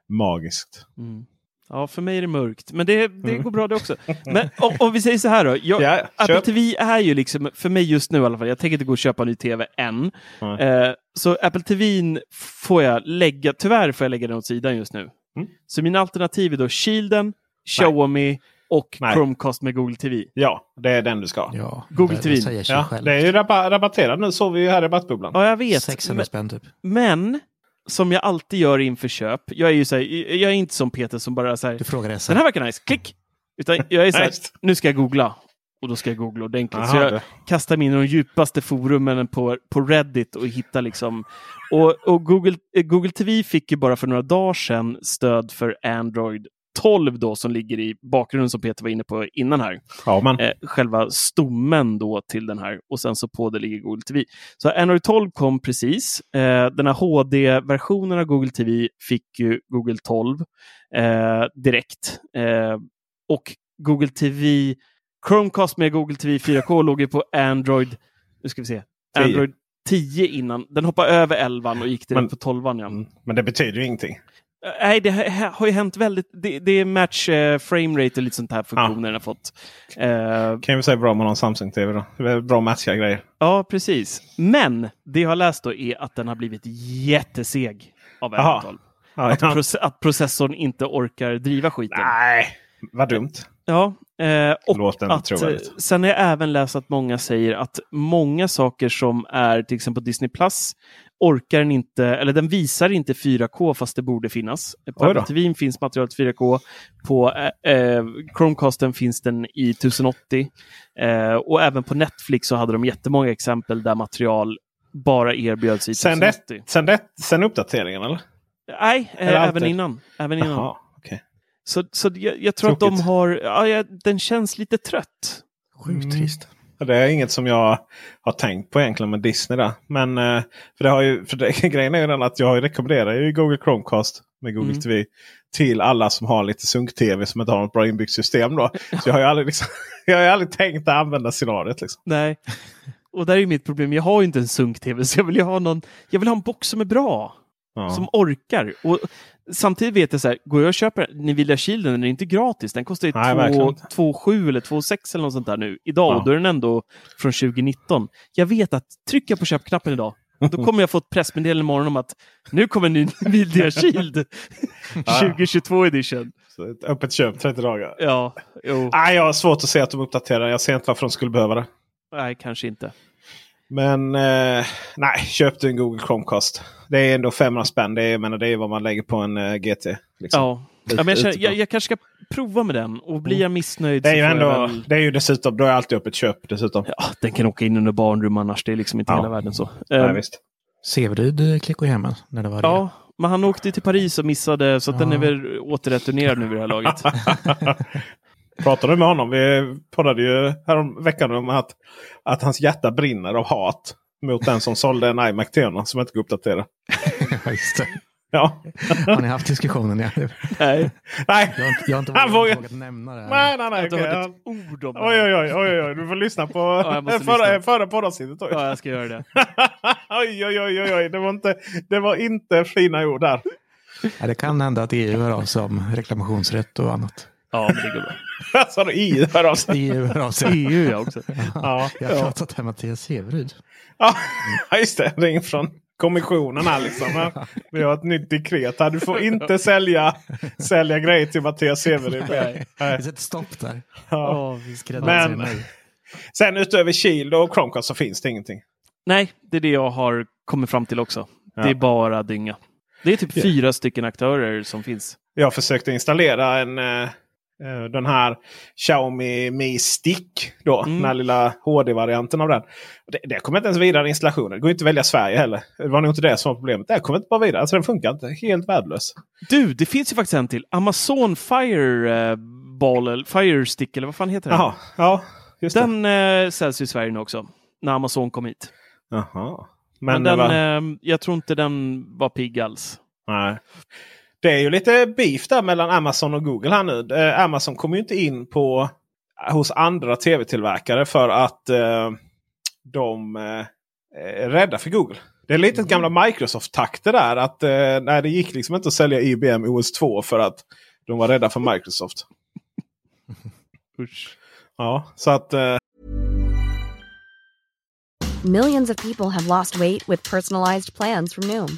magiskt. Mm. Ja, för mig är det mörkt. Men det, det Mm. går bra det också. Men om, om vi säger så här då. Jag, Ja, Apple köp. TV är ju liksom, för mig just nu i alla fall, jag tänker inte gå och köpa en ny tv än. Nej. Eh, så Apple TV får jag lägga, tyvärr får jag lägga den åt sidan just nu. Mm. Så mina alternativ är då Shielden, Xiaomi och Nej. Chromecast med Google TV. Ja, det är den du ska. Ja, Ja, Google det- TV. Det själv. det är ju rabatterat nu. såg vi ju här i rabattbubblan. Ja, jag vet. 600 spänn typ. Men, som jag alltid gör inför köp, jag är ju så här, jag är inte som Peter som bara så här, Du frågar SR. den här verkar nice, klick! Utan jag är så här, nu ska jag googla. Och då ska jag googla ordentligt. så Aha, jag du. kastar mig in i de djupaste forumen på, på Reddit och hittar liksom... Och, och Google, Google TV fick ju bara för några dagar sedan stöd för Android 12 då som ligger i bakgrunden som Peter var inne på innan här. Ja. Eh, själva stommen då till den här och sen så på det ligger Google TV. Så Android 12 kom precis. Eh, den här HD-versionen av Google TV fick ju Google 12 eh, direkt. Eh, och Google TV, Chromecast med Google TV 4K låg ju på Android, nu ska vi se, 10. Android 10 innan. Den hoppade över 11 och gick direkt Men- på 12 ja. Mm, men det betyder ju ingenting. Eh, Nej, det har, ju hänt väldigt... Det, det är match eh, framerate och lite sånt här funktioner den har fått. Eh, Kan ju säga bra med någon Samsung-TV då. Det är bra matchiga grejer. Ja, precis. Men det jag har läst då är att den har blivit jätteseg av. Apple 12. Ja, Att, ja. proce- att processorn inte orkar driva skiten. Nej, vad dumt. Ja, eh, och att, eh, trovärdigt. sen har jag även läst att många säger att många saker som är till exempel på Disney Plus orkar den inte, eller den visar inte 4K fast det borde finnas. På. Apple TV finns materialet 4K, på eh, eh, Chromecasten finns den i 1080 eh, och även på Netflix så hade de jättemånga exempel där material bara erbjöds i Sen, det, 1080. sen, det, sen uppdateringen eller? Nej, Eller eh, alltid? även innan. Även innan. Jaha, okej. Så, så jag, jag tror att de Tråkigt. har, ja, den känns lite trött. Sjukt Mm. trist. Ja, Det är inget som jag har tänkt på egentligen med Disney. Där. Men eh, för det har ju, för det, grejen är ju den att jag rekommenderar ju Google Chromecast med Google Mm. TV till alla som har lite sunk-TV som inte har något bra inbyggt system. Då. Så jag har ju aldrig, liksom, jag har aldrig tänkt att använda scenariot. Liksom. Nej. Och där är mitt problem. Jag har ju inte en sunk-tv så jag vill ha någon. Jag vill ha en box som är bra. Ja. Som orkar. Och samtidigt vet jag så här, går jag och köper Nvidia Shielden, den är inte gratis. Den kostar ju Nej, verkligen inte. 2,7 eller 2,6 eller något sånt där nu. Idag, Ja. och då är den ändå från 2019. Jag vet att trycker jag på köpknappen idag, då kommer jag få ett pressmeddelande imorgon om att nu kommer en ny Nvidia Shield 2022 edition. Så ett öppet köp 30 dagar. Ja, jo, Nej, jag har svårt att se att de uppdaterar. Jag ser inte varför de skulle behöva det. nej, kanske inte. Men eh, nej, köp du en Google Chromecast. Det är ändå 500 spänn. Det är, jag menar, det är vad man lägger på en eh, GT. Liksom. Ja. Ja, men jag, känner, jag, jag kanske ska prova med den och blir jag missnöjd Det är ju ändå, väl... det är ju dessutom, då är alltid öppet köp dessutom. Ja, den kan åka in under barnrum annars. Det är liksom inte Ja. hela världen så. Nej, Ehm, visst. Severyd klickade hem när det var det. ja, men han åkte till Paris och missade så att den Ja. är väl återreturnerad nu vid det här laget. Pratade du med honom? Vi poddade ju härom veckan om att, att hans hjärta brinner av hat mot den som sålde en iMac till honom som inte går uppdatera. Ja, just det. Ja. Har ni haft diskussionen? Ja. nej, Nej, Jag har inte, jag har inte Han vågat, nämna det. Här. nej, nej. nej. jag har inte hört ett ord om det. Oj, oj, oj, oj, oj. Du får lyssna på jag måste förra, förra poddavsnittet. Ja, jag ska göra det. oj, oj, oj, oj, oj. Det var inte, det var inte fina ord där. Ja, det kan hända att EU hör av sig om reklamationsrätt och annat. Ja, men det går bra. Sa du i hör av sig? EU hör av sig. EU ja också. Ja, Jag har ja. pratat här med Mattias Severyd. ja, just det. Ring från kommissionen här liksom. Ja, Vi har ett nytt dekret här. Du får inte sälja, sälja grejer till Mattias Severyd. Nej. Vi sätter stopp där. Ja. Åh, vi Men-. Sen utöver Shield och Chromecast så finns det ingenting. Nej, det är det jag har kommit fram till också. Det är Ja. bara dynga. Det är typ Ja. fyra stycken aktörer som finns. Jag försökte installera en, eh, den här Xiaomi Mi Stick. Då, Mm. Den här lilla HD-varianten av den. Det, det kommer inte ens vidare i installationen. Det går inte att välja Sverige heller. Det var nog inte det som var problemet. Det kommer inte bara vidare. Alltså den funkar inte. Helt värdelös. Du, det finns ju faktiskt en till. Amazon Fireball, eller Fire Stick eller vad fan heter den? Jaha, ja. Just det. Den eh, säljs i Sverige nu också. När Amazon kom hit. Jaha. Men, Men, den, va? eh, jag tror inte den var pigg alls. Nej. Det är ju lite beef där mellan Amazon och Google här nu. Eh, Amazon kommer ju inte in på hos andra tv-tillverkare för att eh, de eh, är rädda för Google. Det är lite gamla Microsoft-takter där. Att eh, nej, det gick liksom inte att sälja IBM OS2 för att de var rädda för Microsoft. Usch. Ja, så att eh, Millions of people have lost weight with personalized plans from Noom,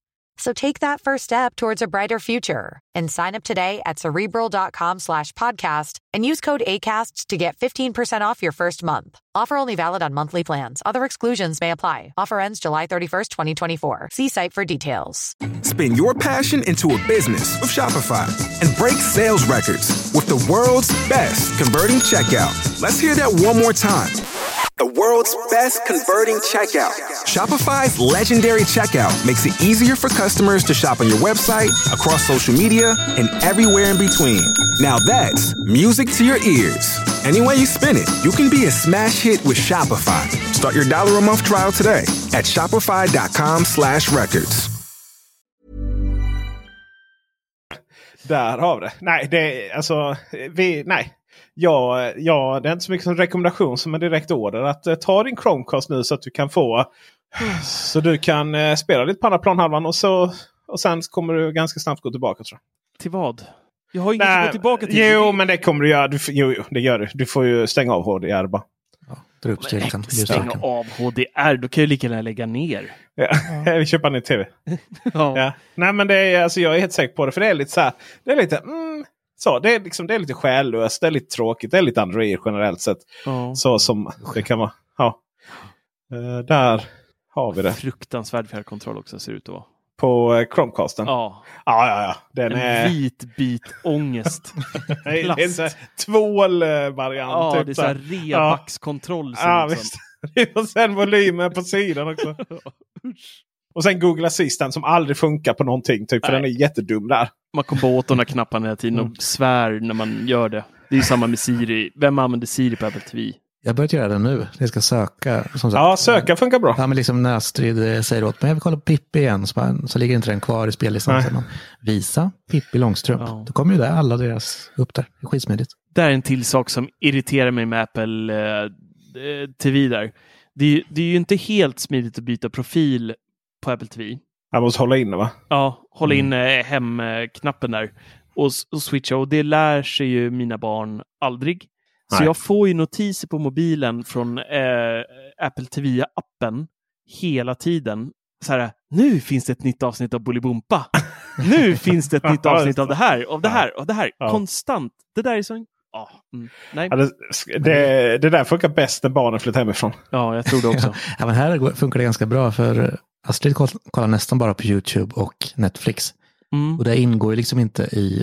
So take that first step towards a brighter future and sign up today at cerebral.com slash podcast and use code ACAST to get 15% off your first month. Offer only valid on monthly plans. Other exclusions may apply. Offer ends July 31st, 2024. See site for details. Spin your passion into a business with Shopify and break sales records with the world's best converting checkout. Let's hear that one more time. The world's best converting checkout. Shopify's legendary checkout makes it easier for customers to shop on your website, across social media, and everywhere in between. Now that's music to your ears. Any way you spin it, you can be a smash hit with Shopify. Start your dollar a month trial today at shopify.com slash records. där har vi det. Nej, det alltså, vi, nej. Ja, ja, det är inte så mycket som rekommendation som en direkt order. Att eh, ta din Chromecast nu så att du kan få så du kan eh, spela lite på andra planhalvan och, så, och sen kommer du ganska snabbt gå tillbaka tror jag. Till vad? Jag har inget att gå tillbaka till. Jo, men det kommer du göra. Du, jo, jo, det gör du. Du får ju stänga av HDR bara. Dra upp styrkan. Stänga av HDR, då kan jag lika gärna lägga ner. Ja. Vi köper en ny tv. Ja. Nej, men det är, alltså, jag är helt säker på det. För det är lite så här. Det är lite, mm, så, det är, liksom, det är lite själlöst. Det är lite tråkigt. Det är lite Android generellt sett. Ja. Så som det kan vara. Ja. Eh, där har vi det. Fruktansvärd fjärrkontroll också ser det ut att vara. På uh, Chromecasten. Ja. ja, ja, ja. Den en är... vit bit ångest. Det är en tvål-variant. Ja, typ det är så här. rebackskontroll. Ja, ut visst. och sen volymen på sidan också. och sen Google Assistant som aldrig funkar på någonting. Typ, för Nej. den är jättedum där. Man kommer bara åt de där knapparna hela tiden och svär när man gör det. Det är ju samma med Siri. Vem använder Siri på Apple TV? Jag har börjat göra det nu. Jag ska söka. Som sagt. Ja, söka funkar bra. Ja, men liksom när Astrid eh, säger åt mig, jag vill kolla på Pippi igen, så, bara, så ligger inte den kvar i spellistan. Man, visa Pippi Långstrump. Ja. Då kommer ju det, alla deras upp där. Det är skitsmidigt. Det är en till sak som irriterar mig med Apple eh, eh, TV där. Det är, det är ju inte helt smidigt att byta profil på Apple TV. Jag måste hålla inne va? Ja, hålla in eh, hemknappen där och, och switcha. Och det lär sig ju mina barn aldrig. Så Nej. jag får ju notiser på mobilen från eh, Apple TV-appen hela tiden. Så här, nu finns det ett nytt avsnitt av Bolibompa. Nu finns det ett nytt avsnitt av det här, av det här, av det här. Ja. Konstant. Det där är så... Ja, mm, nej. Ja, det, det, det där funkar bäst när barnen flyttar hemifrån. Ja, jag tror det också. Ja, men här funkar det ganska bra för eh, Astrid koll- kollar nästan bara på YouTube och Netflix. Mm. Och det ingår ju liksom inte i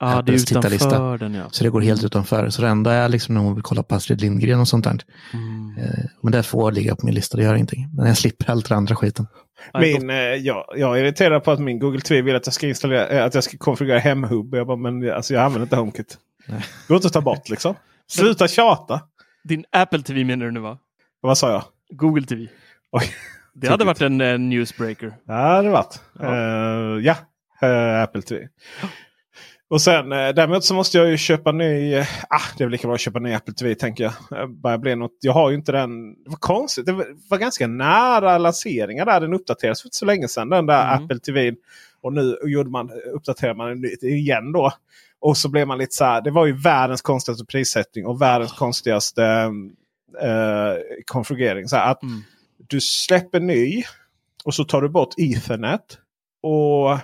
det är Apples tittarlista. den ja. Så det går helt utanför. Så det enda är liksom när hon vill kolla på Astrid Lindgren och sånt där. Mm. Eh, Men det får ligga på min lista, det gör ingenting. Men jag slipper allt det andra skiten. Min, eh, jag, jag är irriterad på att min Google TV vill att jag ska installera, eh, att jag ska konfigurera hemhub. Jag bara, men alltså, jag använder inte HomeKit. Nej. Går inte att ta bort liksom. Sluta tjata. Din Apple TV menar du nu va? Vad sa jag? Google TV. Oj. Det hade varit en eh, newsbreaker. Ja, det har det varit. Ja. Eh, ja, eh, Apple TV. Och sen eh, däremot så måste jag ju köpa ny. eh, ah, det är väl lika bra att köpa ny Apple TV tänker jag. Börjar bli något, jag har ju inte den. Det var konstigt. Det var, var ganska nära lanseringar där. Den uppdaterades för inte så länge sedan. Den där Mm. Apple TV. Och nu gjorde man, uppdaterade man den igen då. Och så blev man lite så här. Det var ju världens konstigaste prissättning och världens konstigaste eh, konfigurering. Så att Mm du släpper ny och så tar du bort Ethernet. Och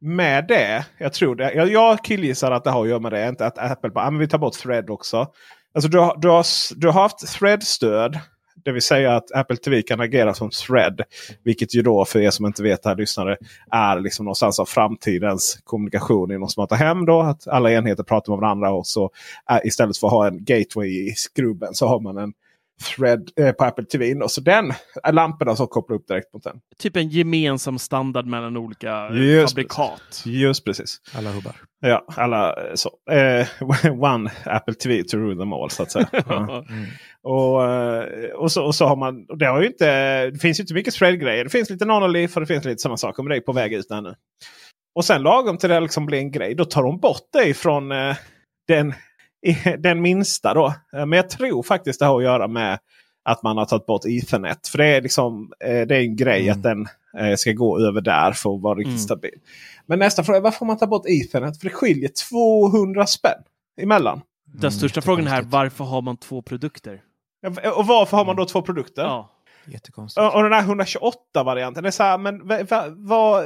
med det, jag tror det. Jag, jag killgissar att det har att göra med det. Inte att Apple bara, ah, men vi tar bort Thread också. Alltså du har, du har, du har haft Thread-stöd. Det vill säga att Apple TV kan agera som Thread. Vilket ju då för er som inte vet här lyssnare är liksom någonstans av framtidens kommunikation inom smarta hem. Då, att alla enheter pratar med varandra och så äh, istället för att ha en gateway i skrubben så har man en Thread eh, på Apple TV. Och så den är lamporna som kopplar upp direkt mot den. Typ en gemensam standard mellan olika eh, Just fabrikat. Just precis. Alla hubbar. Ja, alla eh, så. Eh, one Apple TV to rule them all så att säga. Ja. Och, eh, och, så, och så har man, det, har ju inte, det finns ju inte mycket thread-grejer. Det finns lite Nonolife och det finns lite sådana saker. Men det är på väg ut där nu. Och sen lagom till det liksom blir en grej. Då tar de bort det från eh, den, den minsta. då. Eh, Men jag tror faktiskt det har att göra med att man har tagit bort Ethernet. För det är, liksom, eh, det är en grej Mm. att den eh, ska gå över där för att vara riktigt Mm. stabil. Men nästa fråga är varför får man ta bort Ethernet? För det skiljer 200 spänn emellan. Den största Mm, frågan här, varför har man två produkter? Och varför har man då två produkter? Ja. Jättekonstigt. Och och den här 128-varianten. Det är så här, men va, va, vad-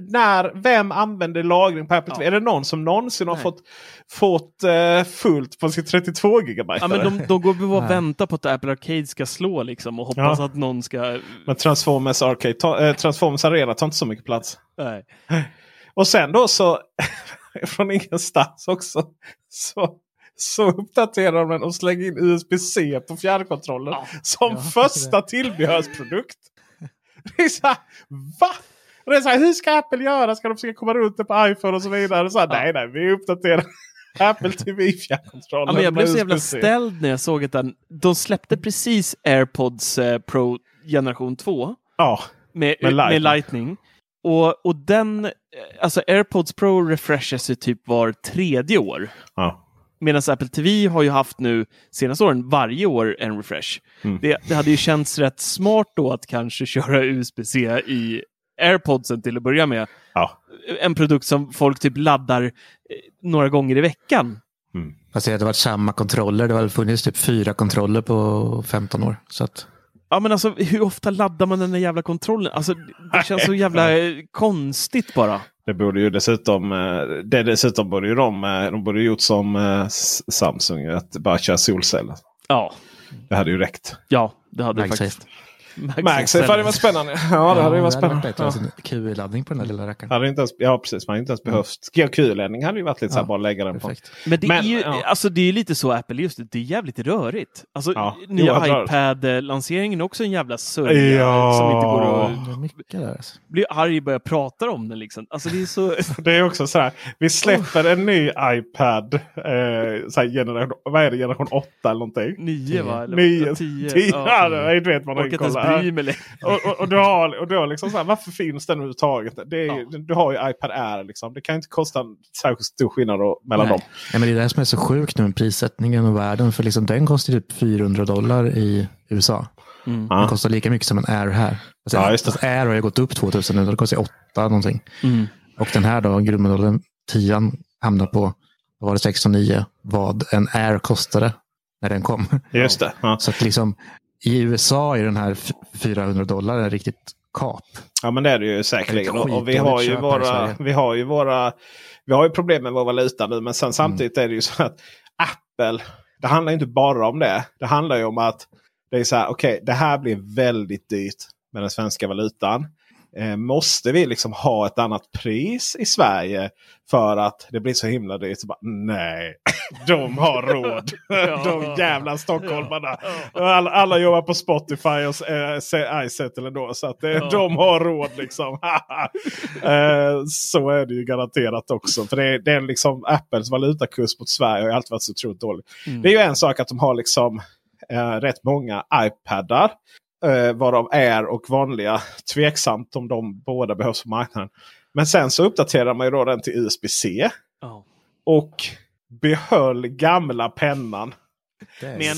när, vem använder lagring på Apple Ja. TV? Är det någon som någonsin har Nej. fått, fått eh, fullt på sin 32 GB? Ja, men de, de går bara och väntar på att Apple Arcade ska slå liksom och hoppas Ja. att någon ska... Men Transformers, Arcade, ta, eh, Transformers Arena tar inte så mycket plats. Nej. Och sen då så, från ingenstans också, så, så uppdaterar de den och slänger in USB-C på fjärrkontrollen. Ja. Som Ja, första tillbehörsprodukt. Det är så här, va? Och det är så här, hur ska Apple göra? Ska de försöka komma runt det på iPhone och så vidare? Så här, Nej, nej, vi uppdaterar Apple TV fjärrkontrollen. Ja, men jag blev så med jävla ställd när jag såg att den, de släppte precis AirPods eh, Pro generation 2 Ja, med, Med med, Lightning. Lightning. Och, och den, eh, alltså AirPods Pro refreshas ju typ var tredje år. ja. Medan Apple TV har ju haft nu senaste åren varje år en refresh. Mm. Det, det hade ju känts rätt smart då att kanske köra USB-C i AirPodsen till att börja med. Ja. En produkt som folk typ laddar eh, några gånger i veckan. Fast det hade varit samma kontroller. Det har funnits typ fyra kontroller på 15 år. Så att, Ja, men alltså hur ofta laddar man den där jävla kontrollen? Alltså, det känns så jävla eh, konstigt bara. Det borde ju dessutom, eh, det dessutom borde ju de, de borde gjort som Samsung, att bara köra solceller. Ja, Det hade ju räckt. ja det hade MagSafe. faktiskt. MagSafe hade varit spännande. Ja, det hade ju varit det spännande. bättre. Ja. Alltså, QI-laddning på den där lilla rackaren. Hade inte ens, ja, precis. Man hade inte ens behövt. GQ-ledning hade ju varit lite så här, bara lägga den på. Perfekt. Men det, Men, är ju, ja. alltså, det är lite så Apple, just det, det är jävligt rörigt. Alltså, Ja, nya iPad-lanseringen är också en jävla sörja Ja. som inte går att mycket där. Alltså. bli arg och börja prata om den. Liksom. Alltså, det är så... Det är också så här. Vi släpper en ny iPad. Eh, så här, generation, vad är det? Generation 8 eller någonting? Nio va? Eller Nio, tio. tio. Ja. Ja, det vet man Orkar inte bry mig längre. Och, och, och du har, och du har liksom så här, varför finns den överhuvudtaget? Det är, ju- Du har ju iPad Air. Liksom. Det kan inte kosta en särskilt stor skillnad då, mellan dem. Ja, men det är det som är så sjukt nu med prissättningen och världen. För liksom, den kostar typ 400 dollar i USA. Den Ja. kostar lika mycket som en Air här. Alltså, Ja, just det. Air har ju gått upp 2000 nu. Det kostar 8 någonting. Mm. Och den här då, grundmodellen 10 hamnar på, var det 609, vad en Air kostade när den kom. Just det. Ja. Så att liksom i USA är den här f- 400 dollar en riktigt kap. Ja men det är det ju säkerligen. Och, vi, har ju våra, vi har ju våra vi har ju problem med vår valuta nu. Men sen Mm. samtidigt är det ju så att Apple, det handlar inte bara om det. Det handlar ju om att det är så här, okej det här blir väldigt dyrt med den svenska valutan. Eh, måste vi liksom ha ett annat pris i Sverige för att det blir så himla dyrt? Så bara, nej, de har råd. de jävla stockholmarna. Alla, alla jobbar på Spotify och eh, iSettle ändå. Så att eh, de har råd liksom. eh, så är det ju garanterat också. För det är, det är liksom Apples valutakurs mot Sverige har alltid varit så otroligt dålig. Det är ju en sak att de har liksom eh, rätt många iPadar. Eh, varav Air och vanliga. Tveksamt om de båda behövs på marknaden. Men sen så uppdaterar man ju då den till USB-C. Ja. Och behöll gamla pennan.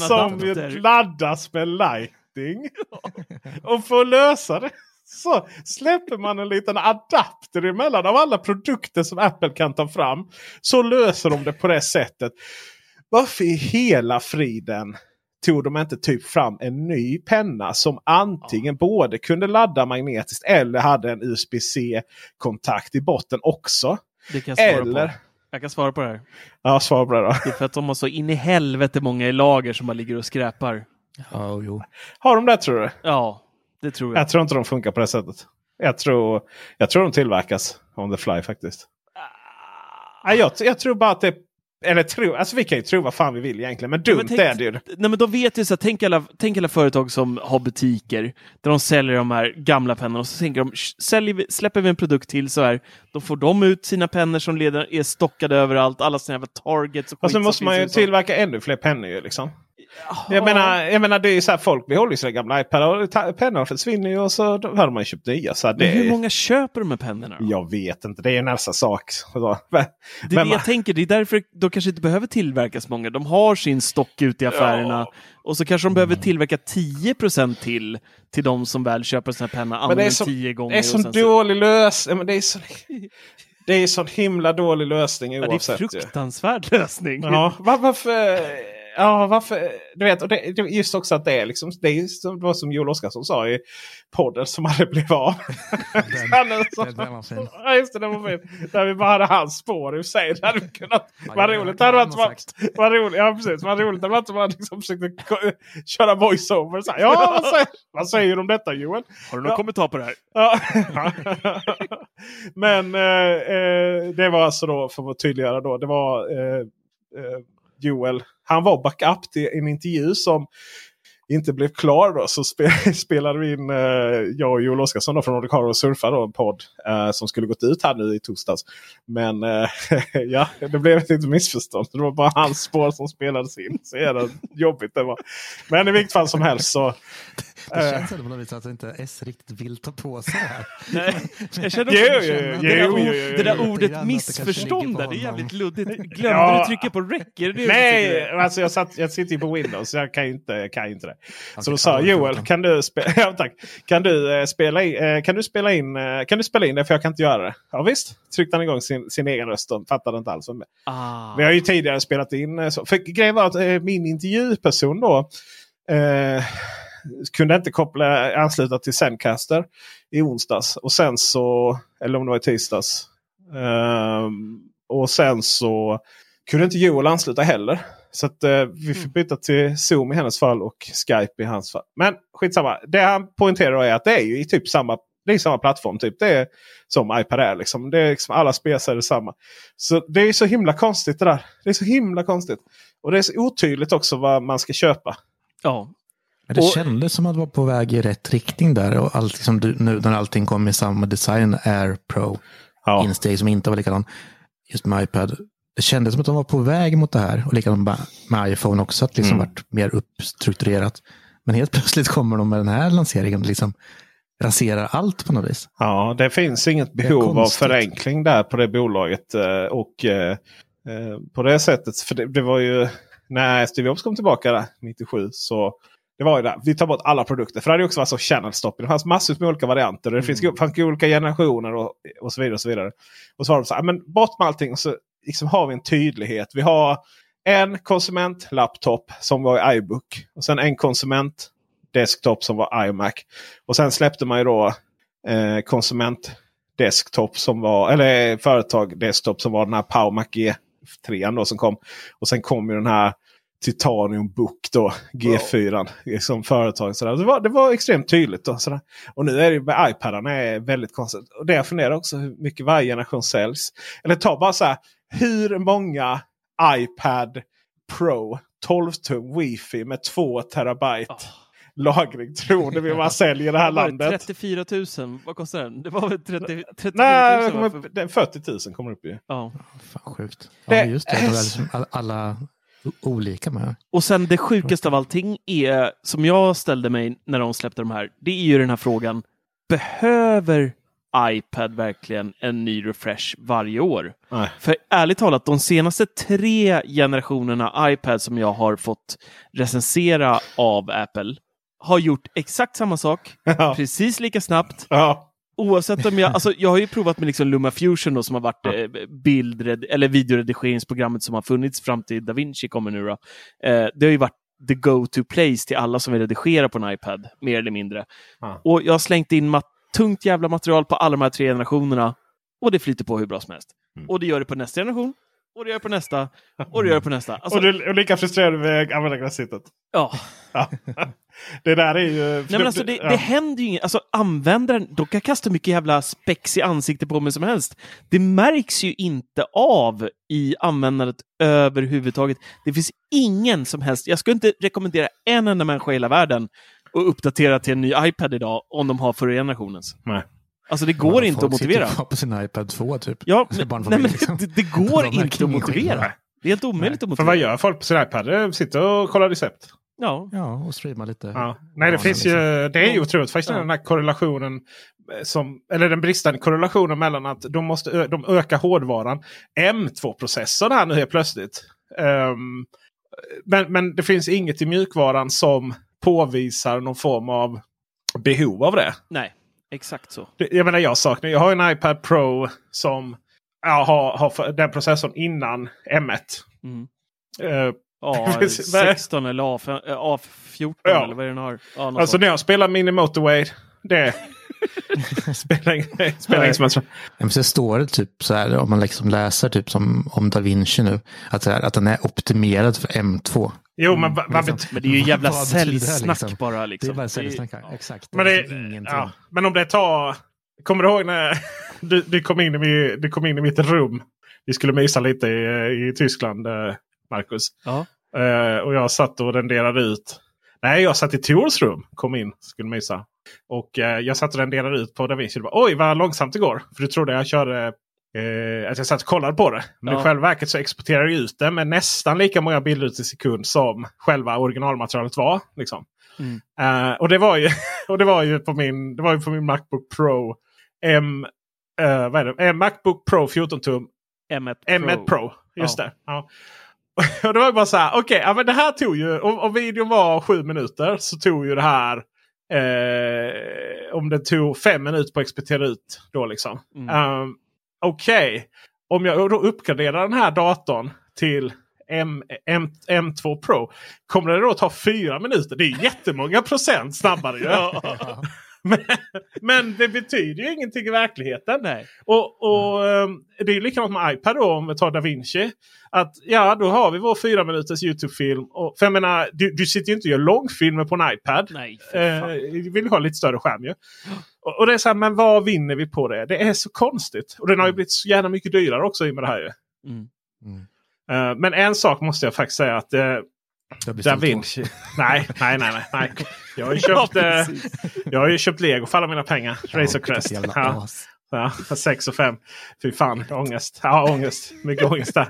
Som ju laddas med Lightning. och för att lösa det så släpper man en liten adapter emellan av alla produkter som Apple kan ta fram. Så löser de det på det sättet. Varför i hela friden tog de inte typ fram en ny penna som antingen både kunde ladda magnetiskt eller hade en USB-C-kontakt i botten också. Det kan jag svara Eller- på. Jag kan svara på det här. Ja, svara på det då. Det är för att de har så in i helvete många i lager som bara ligger och skräpar. Ja, jo. Har de det tror du? Ja, det tror jag. Jag tror inte de funkar på det sättet. Jag tror, jag tror de tillverkas on the fly faktiskt. Nej, jag, jag tror bara att det... Eller tro, alltså vi kan ju tro vad fan vi vill egentligen. Men dumt tänk- är det ju. Nej, men de vet ju så tänk alla, tänk alla företag som har butiker där de säljer de här gamla pennorna och så tänker de, "Sh, säljer släpper vi en produkt till så här, då får de ut sina pennor som leder, är stockade överallt, alla sina jävla targets och så måste man ju tillverka ännu fler pennor ju liksom. Jag menar, jag menar det är ju så här folk behåller ju sina gamla iPadar pennorna försvinner ju och så har man ju köpt nya. Så det, Men hur många köper de här pennorna? då? Jag vet inte, det är ju nästa sak. Det är det jag tänker, det är därför de kanske inte behöver tillverkas många. De har sin stock ute i affärerna och så kanske de behöver tillverka 10 till till de som väl köper här penna, Men det är använder så, tio gånger. det är så- dålig lösning. Det är så, det är sån himla dålig lösning Ja, det är en oavsett. ju. fruktansvärd lösning. Ja, var, varför? Ja, varför? Du vet, och det, just också att det är liksom, det är som, det var som Joel Oscarsson sa i podden som aldrig blev av. Så- den- den var fin. Ja, just det, den var fin. Där vi bara hade hans spår i sig. Det hade kunnat, Ja, vad roligt det hade varit. ha Vad roligt, ja precis. Vad roligt det hade varit om man liksom försökte köra voiceover. Så här, Ja, vad säger, vad säger du om detta Joel? Har du någon Ja. kommentar på det här? Ja. Men eh, eh, det var alltså då, för att tydliggöra då, det var eh, eh, Joel. Han var backup till en intervju som inte blev klar då. Så spe, spelade vi in, eh, jag och Joel Oscarsson då, från Nordic Horror och Surfa då, en podd eh, som skulle gått ut här nu i torsdags. Men eh, ja, det blev ett litet missförstånd. Det var bara hans spår som spelades in. Så jävla jobbigt det var. Men i vilket fall som helst så Det känns ändå på något vis att inte S riktigt vill ta på sig det här. Nej, jag känner också, jo, det, jo, där, ord- det där jo. Lite ordet det missförstånd där, det är jävligt luddigt. Glömde Ja. du trycka på rec? Det det Nej, alltså jag, satt, jag sitter ju på Windows så jag kan ju inte, kan inte det. Så då sa Joel, kan du, ja, tack. Kan, du, eh, spela in, eh, kan, du spela in, eh, kan du spela in det för jag kan inte göra det? Ja visst, tryckte han igång sin, sin egen röst och fattade inte alls. Ah. Vi har ju tidigare spelat in eh, så. För grejen var att min intervjuperson då kunde inte koppla, ansluta till Zencaster i onsdags. Och sen så, eller om det var i tisdags. Ehm, och sen så kunde inte Joel ansluta heller. Så att, eh, vi fick byta till Zoom i hennes fall och Skype i hans fall. Men skitsamma. Det han poängterar är att det är ju i typ samma, det är samma plattform. Typ. Det är som iPad är. Liksom. Det är liksom, alla spelare är samma. Så det är så himla konstigt det där. Det är så himla konstigt. Och det är så otydligt också vad man ska köpa. Ja. Men det Och- kändes som att det var på väg i rätt riktning där. Och allt, liksom, nu när allting kom i samma design, Air Pro, Ja. insteg som inte var likadan, just med iPad. Det kändes som att de var på väg mot det här. Och likadant med, iPhone också, att liksom Mm. varit mer uppstrukturerat. Men helt plötsligt kommer de med den här lanseringen och liksom raserar allt på något vis. Ja, det finns inget behov av förenkling där på det bolaget. eh, Och eh, eh, på det sättet, för det, det var ju när Steve Jobs kom tillbaka där, 97. så det var ju där. Vi tar bort alla produkter. För det hade ju också varit så channel stopping. Det fanns massor med olika varianter. Det finns, fanns olika generationer och, och så vidare. Och så vidare. Och så var de så här, men bort med allting. Och så liksom har vi en tydlighet. Vi har en konsumentlaptop som var i iBook. Och sen en konsument desktop som var iMac. Och sen släppte man ju då eh, konsument desktop som var, eller företag desktop som var den här PowerMac G3 då som kom. Och sen kom ju den här Titanium Book då, G4 som företag. Sådär. Det, var, det var extremt tydligt. Då, sådär. Och nu är det med iPadarna är väldigt konstigt. Och det jag funderar också hur mycket varje generation säljs. Eller ta bara så här, hur många iPad Pro 12 tum Wi-Fi med 2 terabyte lagring tror ni vi bara säljer i det här landet? 34 000, vad kostar den? Det var väl 30, 34 000? Nej, det va? kommer För- upp, det är 40 000 kommer upp i. Ja. Fan sjukt. Det Ja, just det. liksom alla, olika med. Och sen det sjukaste av allting är, som jag ställde mig när de släppte de här, det är ju den här frågan. Behöver iPad verkligen en ny refresh varje år? Nej. För ärligt talat, de senaste tre generationerna iPad som jag har fått recensera av Apple har gjort exakt samma sak, Ja. precis lika snabbt. Ja. Oavsett om jag, alltså jag har ju provat med liksom LumaFusion då, som har varit eh, bildred, eller videoredigeringsprogrammet som har funnits fram till DaVinci kommer nu. Då. Eh, det har ju varit the go-to place till alla som vill redigera på en iPad, mer eller mindre. Ja. Och jag har slängt in mat- tungt jävla material på alla de här tre generationerna och det flyter på hur bra som helst. Mm. Och det gör det på nästa generation, och det gör det på nästa, och det gör det på nästa. Alltså, och du är lika frustrerad med användargränssnittet. ja. Ja. det där är ju... Nej, men alltså, det, ja. det händer ju inget. Alltså, användaren, de kan kasta mycket jävla spex i ansiktet på mig som helst. Det märks ju inte av i användandet överhuvudtaget. Det finns ingen som helst, jag skulle inte rekommendera en enda människa i hela världen att uppdatera till en ny iPad idag om de har förra generationens. Nej. Alltså det går Ja, inte folk att motivera. kvar på sin iPad 2 typ. Ja, men, nej, men liksom. det, det går inte att motivera. skillnad. Det är helt omöjligt att För motivera. vad gör folk på sin iPad? De sitter och kollar recept. Ja. Ja, och streama lite. Ja. Nej, det Ja, finns liksom. ju, det är ju otroligt fascinerande den här korrelationen. eh, Som, eller den bristande korrelationen mellan att de, måste, ö- de ökar hårdvaran. M2-processorn här nu helt plötsligt. Ehm, men, men det finns inget i mjukvaran som påvisar någon form av behov av det. Nej, exakt så. Jag menar jag saknar, jag har en iPad Pro som ja, har, har den processorn innan M1. Mm. Eh, A16 eller A5, eh, A14 Ja. eller vad är den har. Ja, alltså sånt. när jag spelar Mini Motorway. Det spelar ingen, som helst roll. Så står det typ så här, om man liksom läser typ som om Da Vinci nu, att, här, att den är optimerad för M2. Jo, men, vad, vad Liksom. Men det är ju jävla det, säljsnack liksom? bara. Det Liksom. är bara säljsnack Det här. är- Exakt. men, det, ja, men om det tar... Kommer du ihåg när du, du, kom in i, du kom in i mitt rum? Vi skulle mysa lite i, i Tyskland, eh, Marcus. Ja. Eh, och jag satt och renderade ut. Nej, jag satt i Tors rum. Kom in, skulle mysa. Och eh, jag satt och renderade ut på DaVinci. Det Oj, vad långsamt det går. För du trodde jag körde Eh, att jag satt och kollade på det. Men Ja. i själva verket så exporterar jag ut det med nästan lika många bilder i sekund som själva originalmaterialet var. Liksom. Mm. Eh, och det var ju, och det var ju på min, det var ju på min Macbook Pro M, eh, vad är det? Eh, Macbook Pro 14 tum M1 M1 Pro. Just Ja. det. Ja. Och det var bara så här. Okej, ja, men det här tog ju. Om, om videon var sju minuter så tog ju det här. Eh, om det tog fem minuter på att exportera ut. Då liksom. Mm. Um, Okej. Om jag då uppgraderar den här datorn till M, M, M2 Pro. Kommer det då ta fyra minuter? Det är jättemånga procent snabbare. ju. men, men det betyder ju ingenting i verkligheten. Nej. Och, och ehm, Det är ju likadant med iPad då om vi tar DaVinci. Att ja, då har vi vår fyra minuters YouTube-film. Och, för jag menar, du, du sitter ju inte och gör långfilmer på en iPad. Nej, Eh, vi vill ha lite större skärm ju. Och, och det är så här, men vad vinner vi på det? Det är så konstigt. Och den har ju blivit så gärna mycket dyrare också i och med det här ju. Mm. Eh, men en sak måste jag faktiskt säga att eh, blir Da. Vinci. nej, nej, nej, nej. Jag har ju Ja, köpt, eh, precis. jag har köpt lego för alla mina pengar. Razor Crest. Ja. Ja, 6 och 5. Fy fan, ångest. Ja, ångest. Mycket ångest där.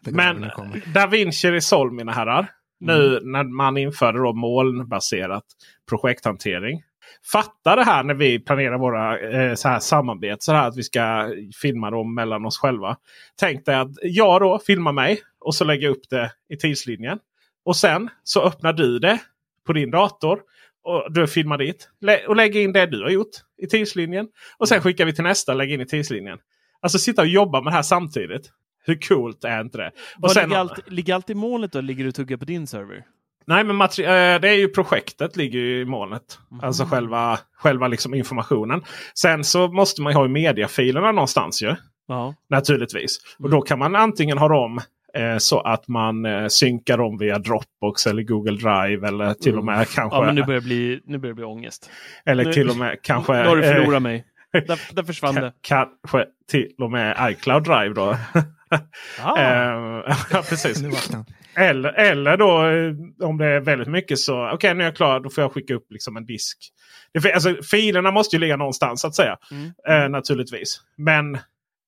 Men. Da Vinci Resolve mina herrar. Nu när man införde då molnbaserat projekthantering. Fatta det här när vi planerar våra eh, så här samarbeten. Så här att vi ska filma dem mellan oss själva. Tänk dig att jag då filmar mig och så lägger jag upp det i tidslinjen. Och sen så öppnar du det på din dator. Och du filmar dit. Och lägger in det du har gjort i tidslinjen. Och sen skickar vi till nästa och lägger in i tidslinjen. Alltså sitta och jobba med det här samtidigt. Hur coolt är inte det? Och Var sen, ligger, allt, ligger allt i molnet då? Ligger du och tuggar på din server? Nej, men eh, det är ju projektet ligger ju i molnet. Alltså själva, själva liksom informationen. Sen så måste man ju ha i mediafilerna någonstans ju. Ja. Naturligtvis. Och då kan man antingen ha dem så att man eh, synkar dem via Dropbox eller Google Drive. Eller till och med kanske. ja, men nu börjar det bli, nu börjar det bli ångest. eller nu- till och med kanske. Nu har du eh, förlorat mig. Där, där försvann det. ka- kanske till och med iCloud Drive då. Ah. Eh, ja, precis. Eller, eller då eh, om det är väldigt mycket så okej nu är jag klar. Då får jag skicka upp liksom en disk. Det, alltså, filerna måste ju ligga någonstans så att säga. Mm. Eh, naturligtvis. Men eh,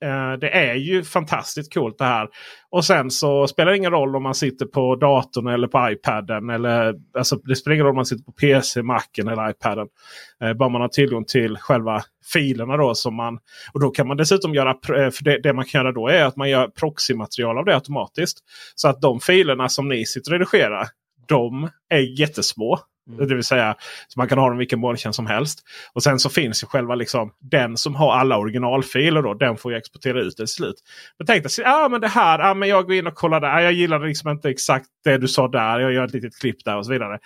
Eh, det är ju fantastiskt coolt det här. Och sen så spelar det ingen roll om man sitter på datorn eller på iPaden. Eller, alltså, det spelar ingen roll om man sitter på PC, Macen eller iPaden. Eh, bara man har tillgång till själva filerna då. Som man, och då kan man dessutom göra, eh, för det, det man kan göra då är att man gör proxymaterial av det automatiskt. Så att de filerna som ni sitter och redigerar, de är jättesmå. Det vill säga, så man kan ha dem vilken molntjänst som helst. Och sen så finns ju själva liksom den som har alla originalfiler då. Den får ju exportera ut till slut. Men tänk dig, ah, men det här, ah, men jag går in och kollar där. Jag gillade liksom inte exakt det du sa där. Jag gör ett litet klipp där och så vidare.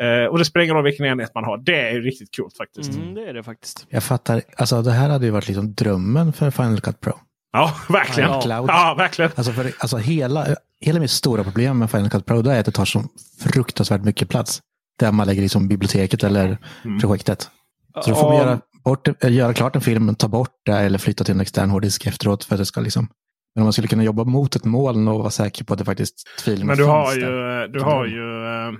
Eh, och det spelar ingen roll vilken enhet man har. Det är ju riktigt coolt faktiskt. Mm, det är det faktiskt. Jag fattar, alltså det här hade ju varit liksom drömmen för Final Cut Pro. Ja, verkligen. Ja. Cloud. Ja, verkligen. Alltså, för, alltså hela, hela mitt stora problem med Final Cut Pro är att det tar så fruktansvärt mycket plats. Där man lägger liksom biblioteket eller Mm. projektet. Så då får man Ja. göra, bort, äh, göra klart en film, ta bort det eller flytta till en extern hårddisk efteråt. För att det ska liksom, men om man skulle kunna jobba mot ett moln och vara säker på att det faktiskt filerna Men du har ju... där. Du har ju eh,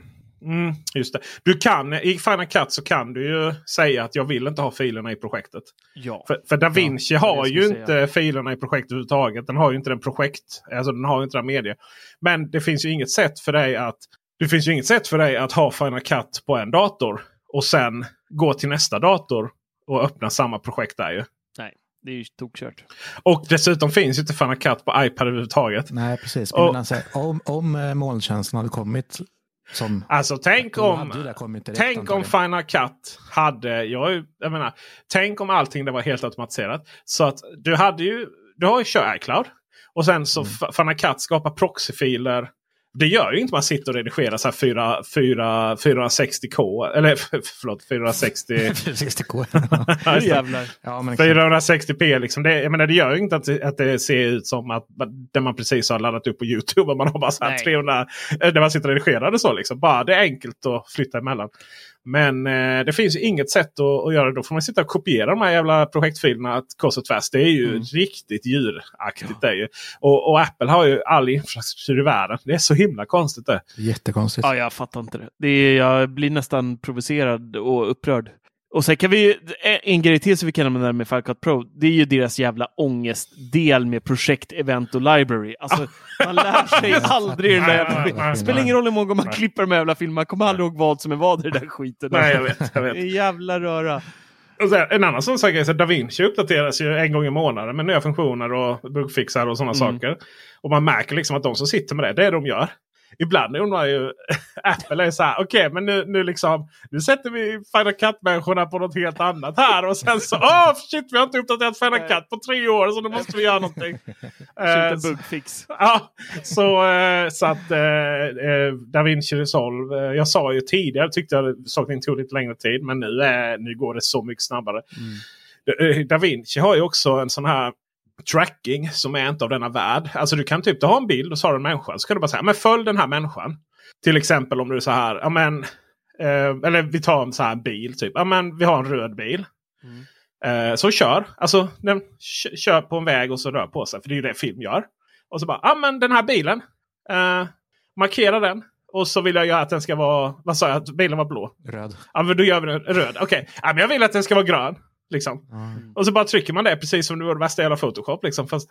mm, just det. Du kan, I Final Cut så kan du ju säga att jag vill inte ha filerna i projektet. Ja. För, för Da Vinci Ja, har ju skulle inte filerna i projektet överhuvudtaget. Den har ju inte den projekt. Alltså den har ju inte den media. Men det finns ju inget sätt för dig att det finns ju inget sätt för dig att ha Final Cut på en dator. Och sen gå till nästa dator och öppna samma projekt där ju. Nej, det är ju tokkört. Och dessutom finns ju inte Final Cut på iPad överhuvudtaget. Nej, precis. Och- Men alltså, om, om eh, molntjänsten hade kommit som... Alltså tänk om... Tänk om. Final Cut hade... Jag, jag menar, tänk om allting det var helt automatiserat. Så att du hade ju... Du har ju kör iCloud. Och sen så mm. Final Cut skapar proxyfiler. Det gör ju inte man sitter och redigerar så här 4, 4, 460k. Eller förlåt 460... 60K. Ja, just det. jävlar. ja, men exakt. 460p liksom. Det, jag menar, det gör ju inte att, det- att det ser ut som att det man precis har laddat upp på Youtube. Och man har bara så här Nej. 300. eh, Där man sitter och redigerar det så. Liksom. Bara, det är enkelt att flytta emellan. Men eh, det finns ju inget sätt att, att göra det. Då får man sitta och kopiera de här jävla projektfilerna kors och tvärs. Det är ju Mm. riktigt djuraktigt. Det är ju. Och, och Apple har ju all infrastruktur i världen. Det är så himla konstigt det. Jättekonstigt. Ja, jag fattar inte det. det är, jag blir nästan provocerad och upprörd. Och sen kan vi ju, en grej till som vi kan använda med Final Cut Pro, det är ju deras jävla ångestdel med projekt, event och library. Alltså, man lär sig aldrig den där jävla... spelar ingen roll hur många man klipper de här jävla filmerna, man kommer aldrig ihåg vad som är vad i den där skiten. Nej, jag vet. Jag vet. Det är jävla röra. Sen, en annan sån sak är att DaVinci uppdateras ju en gång i månaden med nya funktioner och bugfixar och sådana Mm. saker. Och man märker liksom att de som sitter med det, det är det de gör. Ibland undrar ju Apple är så här, okej men nu, nu liksom nu sätter vi Final Cut-människorna på något helt annat här. Och sen så, åh shit vi har inte uppdaterat Final Cut på tre år så nu måste vi göra någonting. Skjuta Eh, bugfix. Ja, så, eh, så att eh, eh, DaVinci Resolve. Jag sa ju tidigare, tyckte jag saker inte tog lite längre tid. Men nu, är, nu går det så mycket snabbare. Eh, DaVinci har ju också en sån här tracking som är inte av denna värld. Alltså du kan typ, du har en bild och så har du en människa. Så kan du bara säga, men följ den här människan. Till exempel om du är så här, ja men, eh, eller vi tar en så här bil typ. Ja men vi har en röd bil. Eh, så kör. Alltså den kör på en väg och så rör på sig. För det är ju det film gör. Och så bara, ja men den här bilen. Eh, markera den. Och så vill jag göra att den ska vara, vad sa jag, att bilen var blå? Röd. Ja men då gör vi den röd. Okej, ja, men jag vill att den ska vara grön. Liksom. Och så bara trycker man det precis som det var det bästa i hela Photoshop. Liksom. Fast,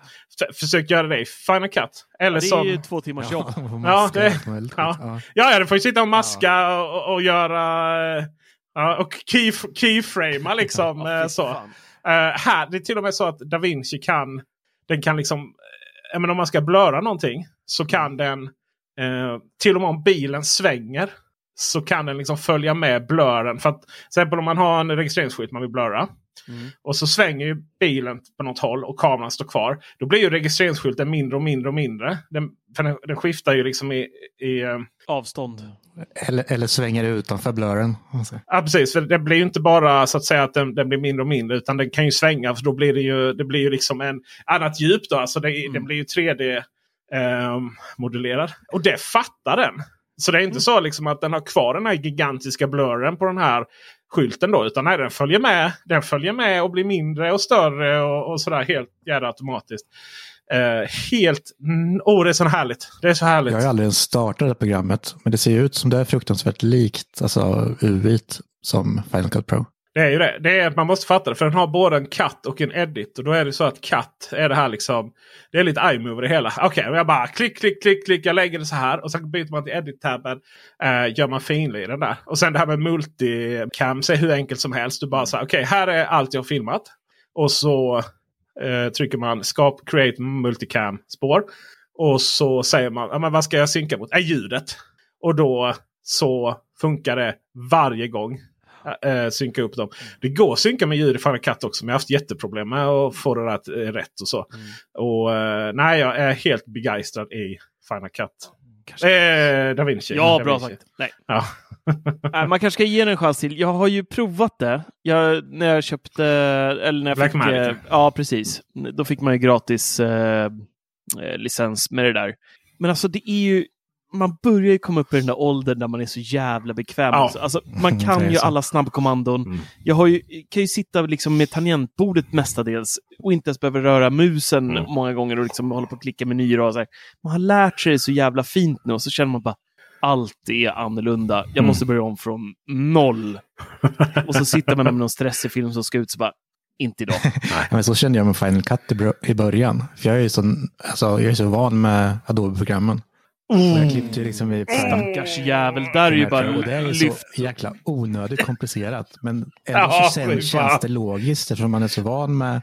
försök göra det i Final Cut. Eller Det är som... ju två timmars jobb. Ja, det, ja. Ja. Ja, ja, du får ju sitta och maska och, och göra... Ja, och key, keyframea liksom. eh, så. Eh, här, det är till och med så att DaVinci kan... Den kan liksom... eh, Jag menar, om man ska blöra någonting så kan den... Eh, till och med om bilen svänger så kan den liksom följa med blören. För att, till exempel om man har en registreringsskylt man vill blöra. Och så svänger ju bilen på något håll och kameran står kvar. Då blir ju registreringsskylten mindre och mindre och mindre. Den, för den, den skiftar ju liksom i... i eh, Avstånd. Eller, eller svänger det utanför blören. Alltså. Ja precis, för det blir ju inte bara så att säga att den, den blir mindre och mindre. Utan den kan ju svänga för då blir det ju, det blir ju liksom en annat djup. Då. Alltså det, Den blir ju 3D eh, modellerad. Och det fattar den. Så det är inte så liksom att den har kvar den här gigantiska blurren på den här skylten. Då, utan nej, den följer med. Den följer med och blir mindre och större och, och sådär helt jävla automatiskt. Uh, helt... Mm, oh, det är så härligt. Det är så härligt. Jag har ju aldrig ens startat det här programmet, men det ser ju ut som det är fruktansvärt likt alltså UI som Final Cut Pro. Det är ju det. det är, man måste fatta det. För den har både en cut och en edit. Och då är det så att cut är det här liksom. Det är lite iMovie det hela. Okej, okay, jag bara klick, klick, klick, klick. Jag lägger det så här. Och sen byter man till edit-tabben. Eh, gör man finliren i den där. Och sen det här med multicam. är hur enkelt som helst. Du bara så här. Okej, här är allt jag har filmat. Och så eh, trycker man skap, create multicam spår. Och så säger man, ja, men vad ska jag synka mot? Är ljudet. Och då så funkar det varje gång. Äh, synka upp dem. Det går att synka med ljud i Final Cut också. Men jag har haft jätteproblem med att få det rätt, eh, rätt och så. Och eh, nej, jag är helt begeistrad i Final Cut. Eh, da Vinci. Ja, da bra Vinci. sagt. Nej. Ja. Man kanske ska ge den en chans till. Jag har ju provat det. Jag, när jag köpte... Eller när jag Black fick, eh, Ja, precis. Då fick man ju gratis eh, licens med det där. Men alltså det är ju... Man börjar ju komma upp i den där åldern där man är så jävla bekväm. Ja. Alltså, alltså, man kan Det är ju alla snabbkommandon. Mm. Jag har ju, kan ju sitta liksom med tangentbordet mestadels och inte ens behöver röra musen Mm. många gånger och liksom hålla på att klicka menyer. Och så här. Man har lärt sig det så jävla fint nu och så känner man bara allt är annorlunda. Jag Mm. måste börja om från noll. och så sitter man med någon stressig film som ska ut så bara, inte idag. Ja, men så kände jag med Final Cut i början. För jag är ju så, alltså, jag är så van med Adobe-programmen. Så Jag klippte liksom i Stackars jävel, där är ju bara och det är så jäkla onödigt komplicerat. Men ändå Ja, så sen, känns det logiskt eftersom man är så van med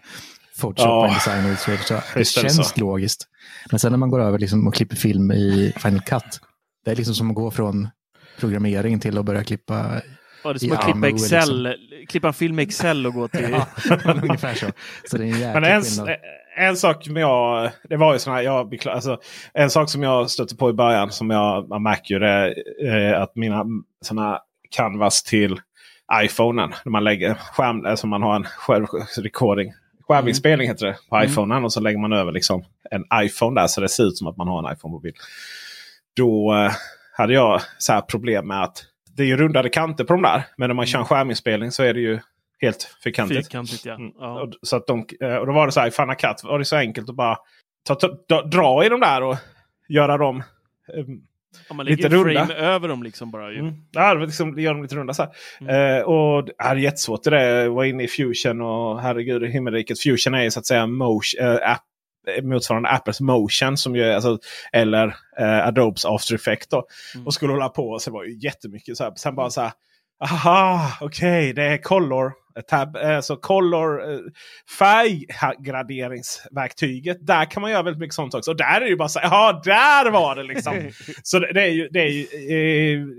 Photoshop Ja. och Illustrator. Så det känns så. logiskt. Men sen när man går över liksom och klipper film i Final Cut. Det är liksom som att gå från programmering till att börja klippa. Ja, det är som att klippa Excel, klippa en film i Excel och gå till... Ja, ungefär så. Så det är en jäkla skillnad. En sak som jag... Det var ju sån här, jag, alltså, en sak som jag stötte på i början som jag man märker ju det är att mina såna canvas till iPhonen. När man lägger skärm, alltså man har en självrecording. Skärminspelning heter det på iPhonen. Och så lägger man över liksom en iPhone där så det ser ut som att man har en iPhone-mobil. Då eh, hade jag så här problem med att det är ju rundade kanter på de där. Men när man kör en skärminspelning så är det ju helt fyrkantigt. Fyrkantigt, ja. Mm. ja. Så att de, eh, och då var det så här Final Cut var det så enkelt att bara ta, ta, dra, dra i de där och göra dem. eh, Om man lite runda. frame över dem liksom bara. Ju. Mm. Ja, liksom, gör dem lite runda så här. Eh, och det är jättesvårt det där. Var inne i Fusion och herregud i himmelriket. Fusion är ju så att säga motion, eh, app, motsvarande Apples Motion. Som ju alltså, eller eh, Adobes After Effects. Då. Och skulle hålla på. Så det var ju jättemycket så här. Sen bara så här. Aha, okej, det är color. eh, Tab, eh, så color eh, färggraderingsverktyget. Där kan man göra väldigt mycket sånt också. Och där är det ju bara så ja där var det liksom. så det, det är ju, det är ju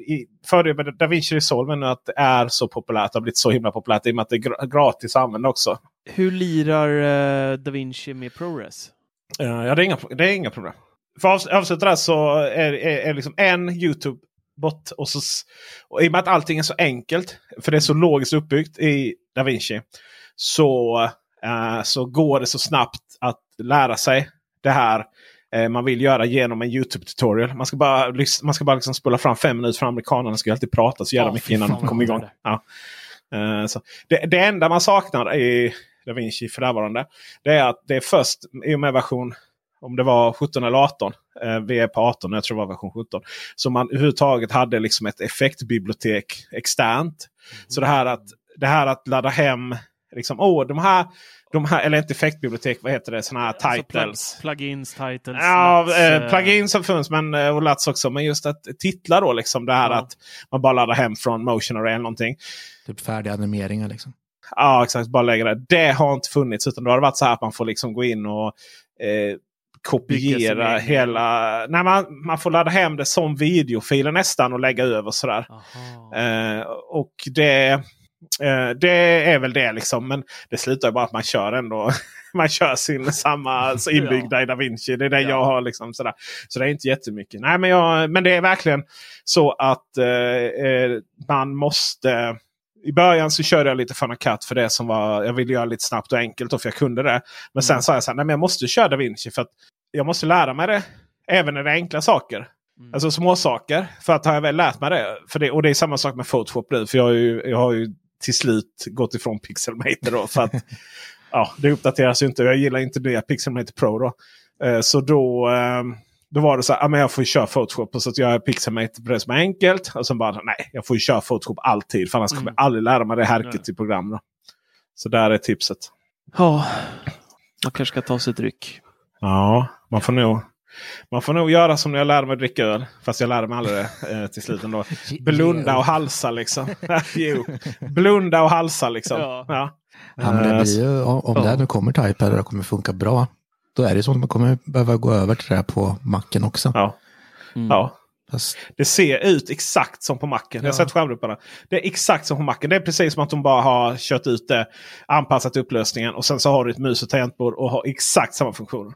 i- fördelen med DaVinci Resolve nu att det är så populärt. Det har blivit så himla populärt i och med att det är gra- gratis att använda också. Hur lirar uh, DaVinci med ProRes? Eh, ja, det är inga, det är inga problem. För att avs- avsluta där så är är, är liksom en YouTube-bot. Och, så, och I och med att allting är så enkelt, för det är så logiskt uppbyggt i DaVinci. Så, eh, så går det så snabbt att lära sig det här eh, man vill göra genom en YouTube-tutorial. Man ska bara, man ska bara liksom spola fram fem minuter för amerikanerna ska alltid prata så jävla Ja, mycket innan de kommer igång. Ja. Eh, så det, det enda man saknar i DaVinci för närvarande det är att det är först i och med version om det var 17 eller 18. Eh, vi är på 18, jag tror det var version 17. Så man överhuvudtaget hade liksom ett effektbibliotek externt. Så det här att, det här att ladda hem, liksom, åh, de här, de här, eller inte effektbibliotek, vad heter det, sådana här titles. Alltså plug, plugins, titles, Ja, nuts, eh, eh, plugins som finns men, eh, och LUTs också. Men just att titlar då, liksom det här Ja. att man bara laddar hem från Motion Array eller någonting. Typ färdiga animeringar liksom. Ja, exakt. Bara lägga det. Det har inte funnits. Utan då har det varit så här att man får liksom gå in och eh, kopiera hela... Nej, man, man får ladda hem det som videofiler nästan och lägga över sådär. Eh, och det, eh, det är väl det liksom. Men det slutar ju bara att man kör ändå. man kör sin samma så inbyggda i DaVinci. Det är det Ja. jag har. liksom sådär. Så det är inte jättemycket. Nej, men, jag, men det är verkligen så att eh, eh, man måste... I början så körde jag lite Final Cut för det som var. Jag ville göra lite snabbt och enkelt då, för jag kunde det. Men sen Mm. sa jag så här, nej men jag måste köra DaVinci för att jag måste lära mig det. Även när det är enkla saker. Mm. Alltså små saker. För att har jag väl lärt mig det. För det och det är samma sak med Photoshop nu. För jag har ju, jag har ju till slut gått ifrån Pixelmator. Då, för att ja, det uppdateras ju inte. Jag gillar inte det Pixelmator Pro. Då. Eh, så då, eh, då var det så här, men jag får köra Photoshop. Och så att jag är Pixelmator på det som är enkelt. Och sen bara, nej, jag får köra Photoshop alltid. För annars kommer Mm. jag aldrig lära mig det härket i program. Då. Så där är tipset. Ja, man kanske ska ta sig ett ryck. Ja, man får nog, man får nog göra som när jag lärde mig att dricka öl. Fast jag lärde mig aldrig det eh, till slut ändå. Blunda och halsa liksom. jo. Blunda och halsa liksom. Ja. Ja. Ja, men det Eh, blir ju, om om det nu kommer Type och det kommer funka bra, då är det så att man kommer behöva gå över till det här på macken också. ja. Mm. ja. Det ser ut exakt som på macken. Jag har Ja. sett skärmdumparna. Det är exakt som på macken. Det är precis som att de bara har kört ut det, anpassat upplösningen och sen så har du ett mus och tangentbord och har exakt samma funktioner.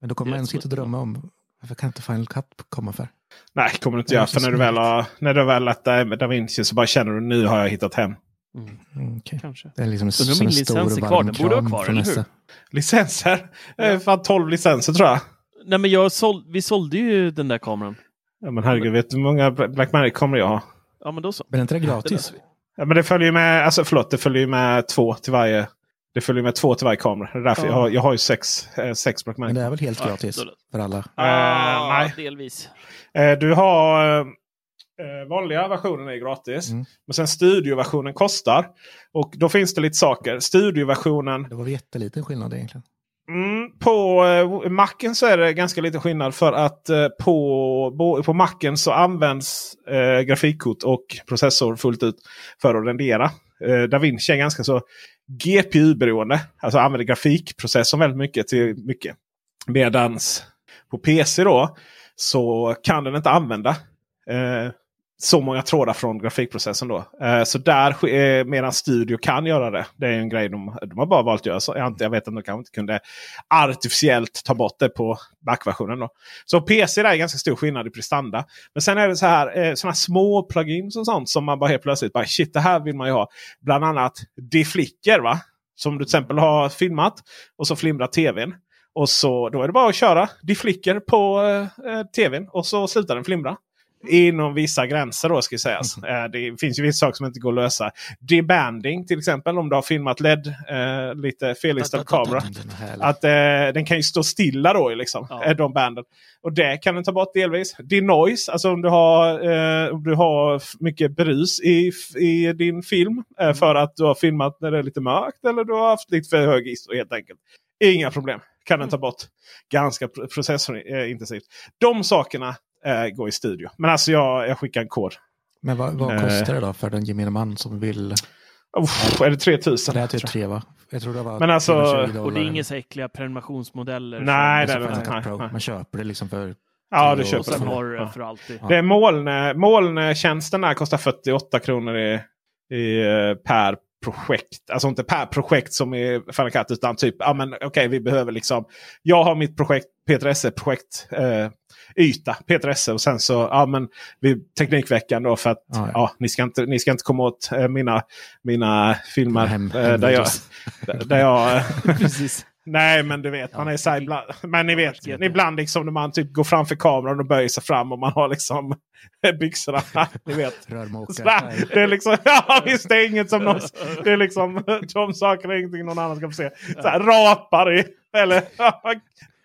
men då kommer man sitta och drömma om varför kan inte Final Cut komma för? Nej, kommer du inte Ja, göra. För när du väl har, när du väl lärt dig med DaVinci så bara känner du nu har jag hittat hem. Mm. Mm, okej. Kanske. Det är liksom om som min licens är kvar. Den borde vara kvar, eller hur? Licenser? Eh, Fan 12 licenser tror jag. Nej, men jag såld, vi sålde ju den där kameran. Ja, men herregud, vet du hur många Blackmagic kommer jag ha? Ja, men då så. Men är inte det gratis? Ja, men det följer ju med, alltså förlåt, det följer ju med två till varje. Det följer med två till varje kamera. Det är därför Ja. jag, har, jag har ju sex, eh, sex Men Blackmagic. det är väl helt Ja, gratis då- för alla? Ah, nej. delvis. Eh, du har eh, eh, vanliga versionen är gratis. Mm. Men sen studioversionen kostar. Och då finns det lite saker. Studioversionen. Det var jätteliten skillnad egentligen. Mm, på eh, Macen så är det ganska lite skillnad. För att eh, på, på Macen så används eh, grafikkort och processor fullt ut för att rendera. Eh, DaVinci är ganska så GPU-beroende. Alltså använder grafikprocessorn väldigt mycket till mycket. Medans på PC då så kan den inte använda eh, så många trådar från grafikprocessen. då. Eh, så där, eh, medan Studio kan göra det. Det är en grej de, de har bara valt att göra. Så jag, jag vet att de kanske inte kunde artificiellt ta bort det på Mac-versionen. då. Så PC där är ganska stor skillnad i prestanda. Men sen är det så här, eh, såna små plugins och sånt som man bara helt plötsligt bara shit det här vill man ju ha. Bland annat deflicker va. Som du till exempel har filmat och så flimrar tvn. Och så då är det bara att köra deflicker på eh, eh, tvn och så slutar den flimra. Inom vissa gränser då ska sägas. Eh, det finns ju vissa saker som inte går att lösa. Debanding till exempel om du har filmat LED, eh, lite felinställd kamera. Att eh, den kan ju stå stilla då liksom, ja. de banden. Och det kan den ta bort delvis. Denoise, alltså om du har, eh, om du har mycket brus i, i din film. Eh, mm. För att du har filmat när det är lite mörkt eller du har haft lite för hög ISO helt enkelt. Inga problem. Kan den ta bort. Ganska processorintensivt. De sakerna eh, går i studio. Men alltså jag, jag skickar en kod. Men vad, vad kostar det då för den gemene man som vill? Oh, är det 3000? Det är typ 3 va? Jag tror det var Men alltså, och det är inga så äckliga prenumerationsmodeller? Nej, det är det inte. Man köper det liksom för Ja, du köper det. Har ja. för alltid. Det är moln, molntjänsten där kostar 48 kronor i, i, eh, per projekt. Alltså inte per projekt som i Final Cut utan typ, ja men okej okay, vi behöver liksom. Jag har mitt projekt Peter Esse projekt eh, yta Peter Esse och sen så ja men vid Teknikveckan då för att ja, ja. ja ni, ska inte, ni ska inte komma åt eh, mina, mina filmer hem, eh, där, jag, där, där jag Precis. Nej, men du vet, ja, man är så ibland, Men ni vet, ibland liksom när man typ går framför kameran och böjer sig fram och man har liksom byxorna. ni vet. det är liksom, ja visst, det är inget som någon, Det är liksom, de sakerna är ingenting någon annan ska få se. Så här, rapar i, eller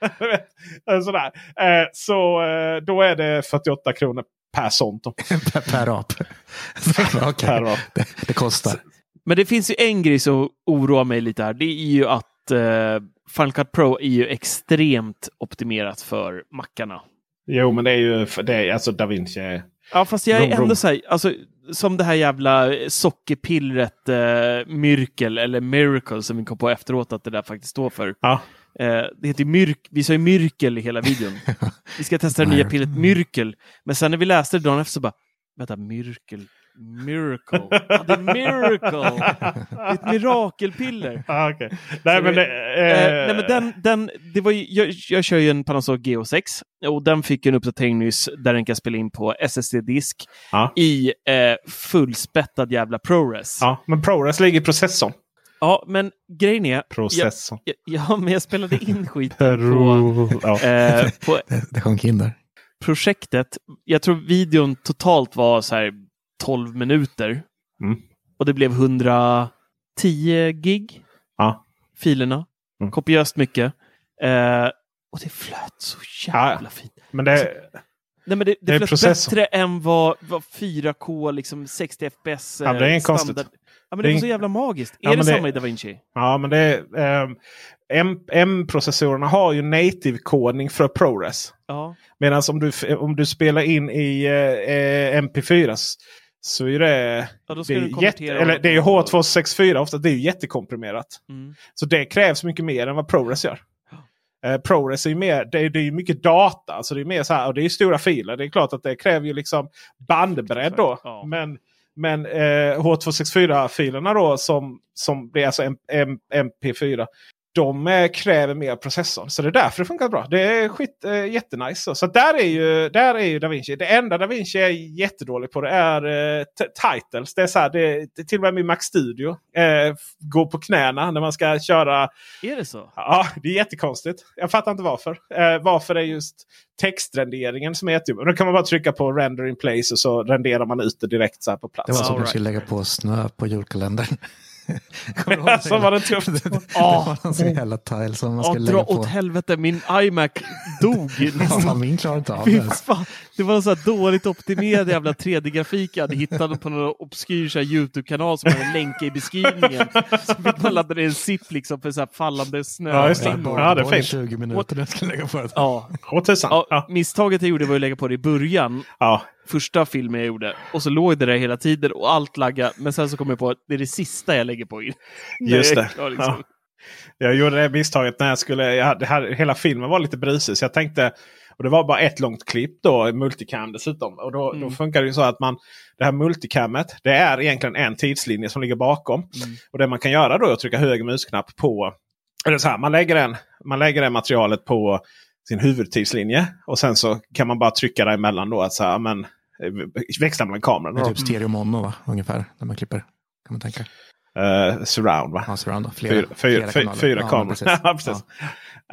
sådär. Eh, så eh, då är det 48 kronor per sånt. per, rap. okay. per rap. Det, det kostar. Men det finns ju en grej som oroar mig lite här. Det är ju att eh, Final Cut Pro är ju extremt optimerat för mackarna. Jo, men det är ju det är, alltså DaVinci. Ja, fast jag är ändå så här, alltså, som det här jävla sockerpillret eh, Myrkel eller Miracle som vi kom på efteråt att det där faktiskt står för. Ja. Eh, det heter Myrk, vi sa ju Myrkel i hela videon. vi ska testa det nya pillret Myrkel. Men sen när vi läste det dagen efter så bara, vänta, Myrkel, Miracle. Ja, det är Miracle! Det är ett mirakelpiller. Ah, okay. nej, men det, eh... nej, men den, den, det var ju, jag, jag kör ju en Panasonic GH6 och den fick en uppdatering nyss där den kan spela in på SSD-disk ah. i eh, fullspettad jävla ProRes. Ja, men ProRes ligger i processorn. Ja, men grejen är... Processorn. Ja, ja, men jag spelade in skiten på... ja. eh, på det, det sjönk in där. Projektet, jag tror videon totalt var så här 12 minuter. Mm. Och det blev 110 gig. Ja. Filerna. Mm. Kopiöst mycket. Eh, och det flöt så jävla ja, fint. Men det, alltså, nej, men det, det, det flöt bättre än vad, vad 4K, liksom 60 FPS ja, det är standard. Konstigt. Ja, men det, det var så jävla magiskt. Är ja, det, samma i DaVinci? Ja, men det är... Um, M-processorerna har ju native-kodning för ProRes. Ja. Medan om du, om du spelar in i eh, MP4 så är det, ja, det, är jätte, eller det är H264 ofta. Det är jättekomprimerat. Mm. Så det krävs mycket mer än vad ProRes gör. Eh, ProRes är ju mer, det är, det är mycket data. Alltså det är mer så här, och det är stora filer. Det är klart att det kräver ju liksom bandbredd då. Ja. Men, men eh, H264-filerna då som, som blir alltså MP4 de eh, kräver mer processorn. Så det är därför det funkar bra. Det är skit, äh, jättenice. Så där är, ju, där är ju DaVinci. Det enda DaVinci är jättedålig på det är äh, titles. Det är så här, det, det, till och med min Mac Studio äh, går på knäna när man ska köra. Är det så? Ja, det är jättekonstigt. Jag fattar inte varför. Äh, varför är just textrenderingen som är jättejobbig. Då kan man bara trycka på render in place och så renderar man ut det direkt så här på plats. Det var som att right. du skulle lägga på snö på julkalendern. så var det tufft. det, det var en sån jävla tile som man skulle lägga på. åt helvete, min iMac dog. ja, min klarade inte av det. Det var en så dåligt optimerad jävla 3D-grafik jag hade hittat på någon obskyr YouTube-kanal som hade en länk i beskrivningen. Så fick man ladda ner en zip liksom för så här fallande snö. Ja, just det. Ja, det är fint. 20 minuter jag skulle lägga på det. Ja. ja. Misstaget jag gjorde var att lägga på det i början. Ja första filmen jag gjorde. Och så låg det där hela tiden och allt laggade. Men sen så kom jag på att det är det sista jag lägger på. Just det. Liksom. Ja. Jag gjorde det misstaget när jag skulle... Jag hade, här, hela filmen var lite brusig. Så jag tänkte... Och det var bara ett långt klipp då, multicam dessutom. Och då, mm. då funkar det ju så att man... Det här multicamet, det är egentligen en tidslinje som ligger bakom. Mm. Och det man kan göra då är att trycka höger musknapp på... Eller så här, man lägger, den, man lägger det materialet på sin huvudtidslinje. Och sen så kan man bara trycka däremellan då. Att så här, men, växla mellan kamerorna. Typ stereo mono va? ungefär, när man klipper. Kan man tänka. eh, surround va? Ja, surround. Flera, fyra, fyra, fyra, fyra Ja, kameror. precis. Ja, precis.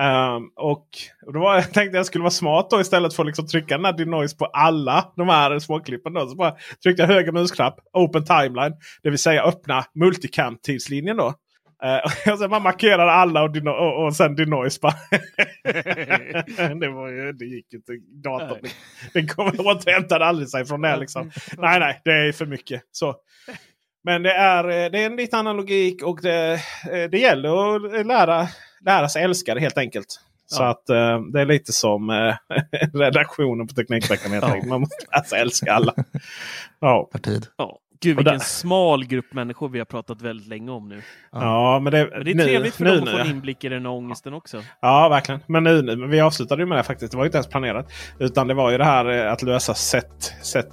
Ehm, och då var, jag tänkte jag skulle vara smart då istället för att liksom trycka den här denoise på alla de här småklippen. Då. Så bara tryckte jag höger musknapp, open timeline. Det vill säga öppna multicam-tidslinjen då. Uh, och sen man markerade alla och, deno- och, och sen denoise bara. det, var ju, det gick ju inte. Datorn den kom, återhämtade aldrig sig från det. Liksom. Nej, nej, det är för mycket. Så. Men det är, eh, det är en lite annan logik och det, eh, det gäller att lära, lära sig älska det helt enkelt. Så Ja. att eh, det är lite som redaktionen på Teknikveckan. Ja. Man måste lära sig älska alla. Ja. Partid. Ja. Gud vilken där- smal grupp människor vi har pratat väldigt länge om nu. Ja, men det, Men det är nu- trevligt för nu, dem att nu, få en inblick i den ångesten också. Ja, verkligen. Men nu, nu vi avslutade ju med det faktiskt. Det var ju inte ens planerat. Utan det var ju det här eh, att lösa set, set,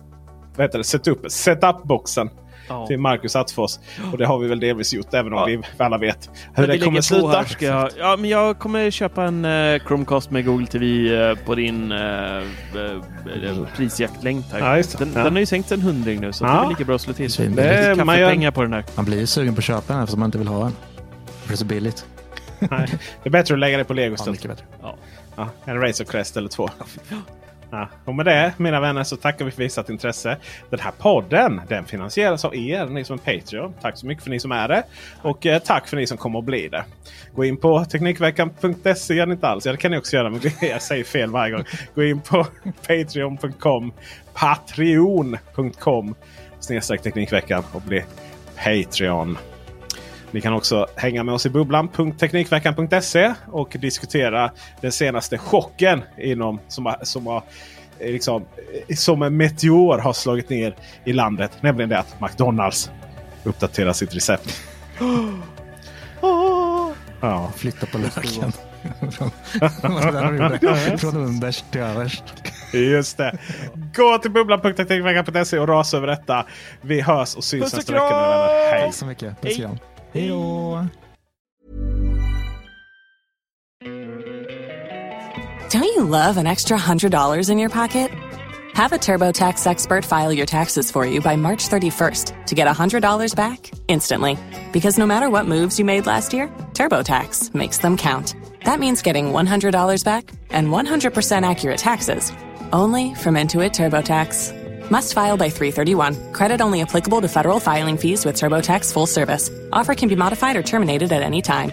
vad heter det? Setup, setup-boxen Ja. till Marcus Attefors. Och det har vi väl delvis gjort även om Ja. vi alla vet hur det kommer sluta. Här ska jag, ja, men jag kommer köpa en eh, Chromecast med Google TV eh, på din uh, uh, prisjaktlänk. Här. Ja, just den, Ja. den har ju sänkts en hundring nu så Ja. det är lika bra att slå till. Svin- Det är Det- man gör- kaffepengar på den här. Man blir ju sugen på att köpa den här fast man inte vill ha den. För det är så billigt. Nej, det är bättre att lägga det på Lego Ja, istället. mycket bättre. Ja. Ja, en Razor Crest eller två. Ja, och med det mina vänner så tackar vi för visat intresse. Den här podden den finansieras av er, ni som är Patreon. Tack så mycket för ni som är det. Och eh, tack för ni som kommer att bli det. Gå in på Teknikveckan.se gör ni inte alls. Ja, det kan ni också göra. Men jag säger fel varje gång. Gå in på Patreon.com Patreon.com snedstreck Teknikveckan och bli Patreon. Ni kan också hänga med oss i bubblan.teknikveckan.se och diskutera den senaste chocken inom, som, som, har, eh, liksom, eh, som en meteor har slagit ner i landet. Nämligen det att McDonalds uppdaterar sitt recept. Ja. Flytta på löken. Från- underst till överst. Just det. Gå till bubblan.teknikveckan.se och rasa över detta. Vi hörs och syns nästa vecka. Hej! Tack så mycket. Puss igen. Hej då! Don't you love an extra $100 in your pocket? Have a TurboTax expert file your taxes for you by March 31st to get $100 back instantly. Because no matter what moves you made last year, TurboTax makes them count. That means getting $100 back and 100% accurate taxes only from Intuit TurboTax. Must file by 331. Credit only applicable to federal filing fees with TurboTax full service. Offer can be modified or terminated at any time.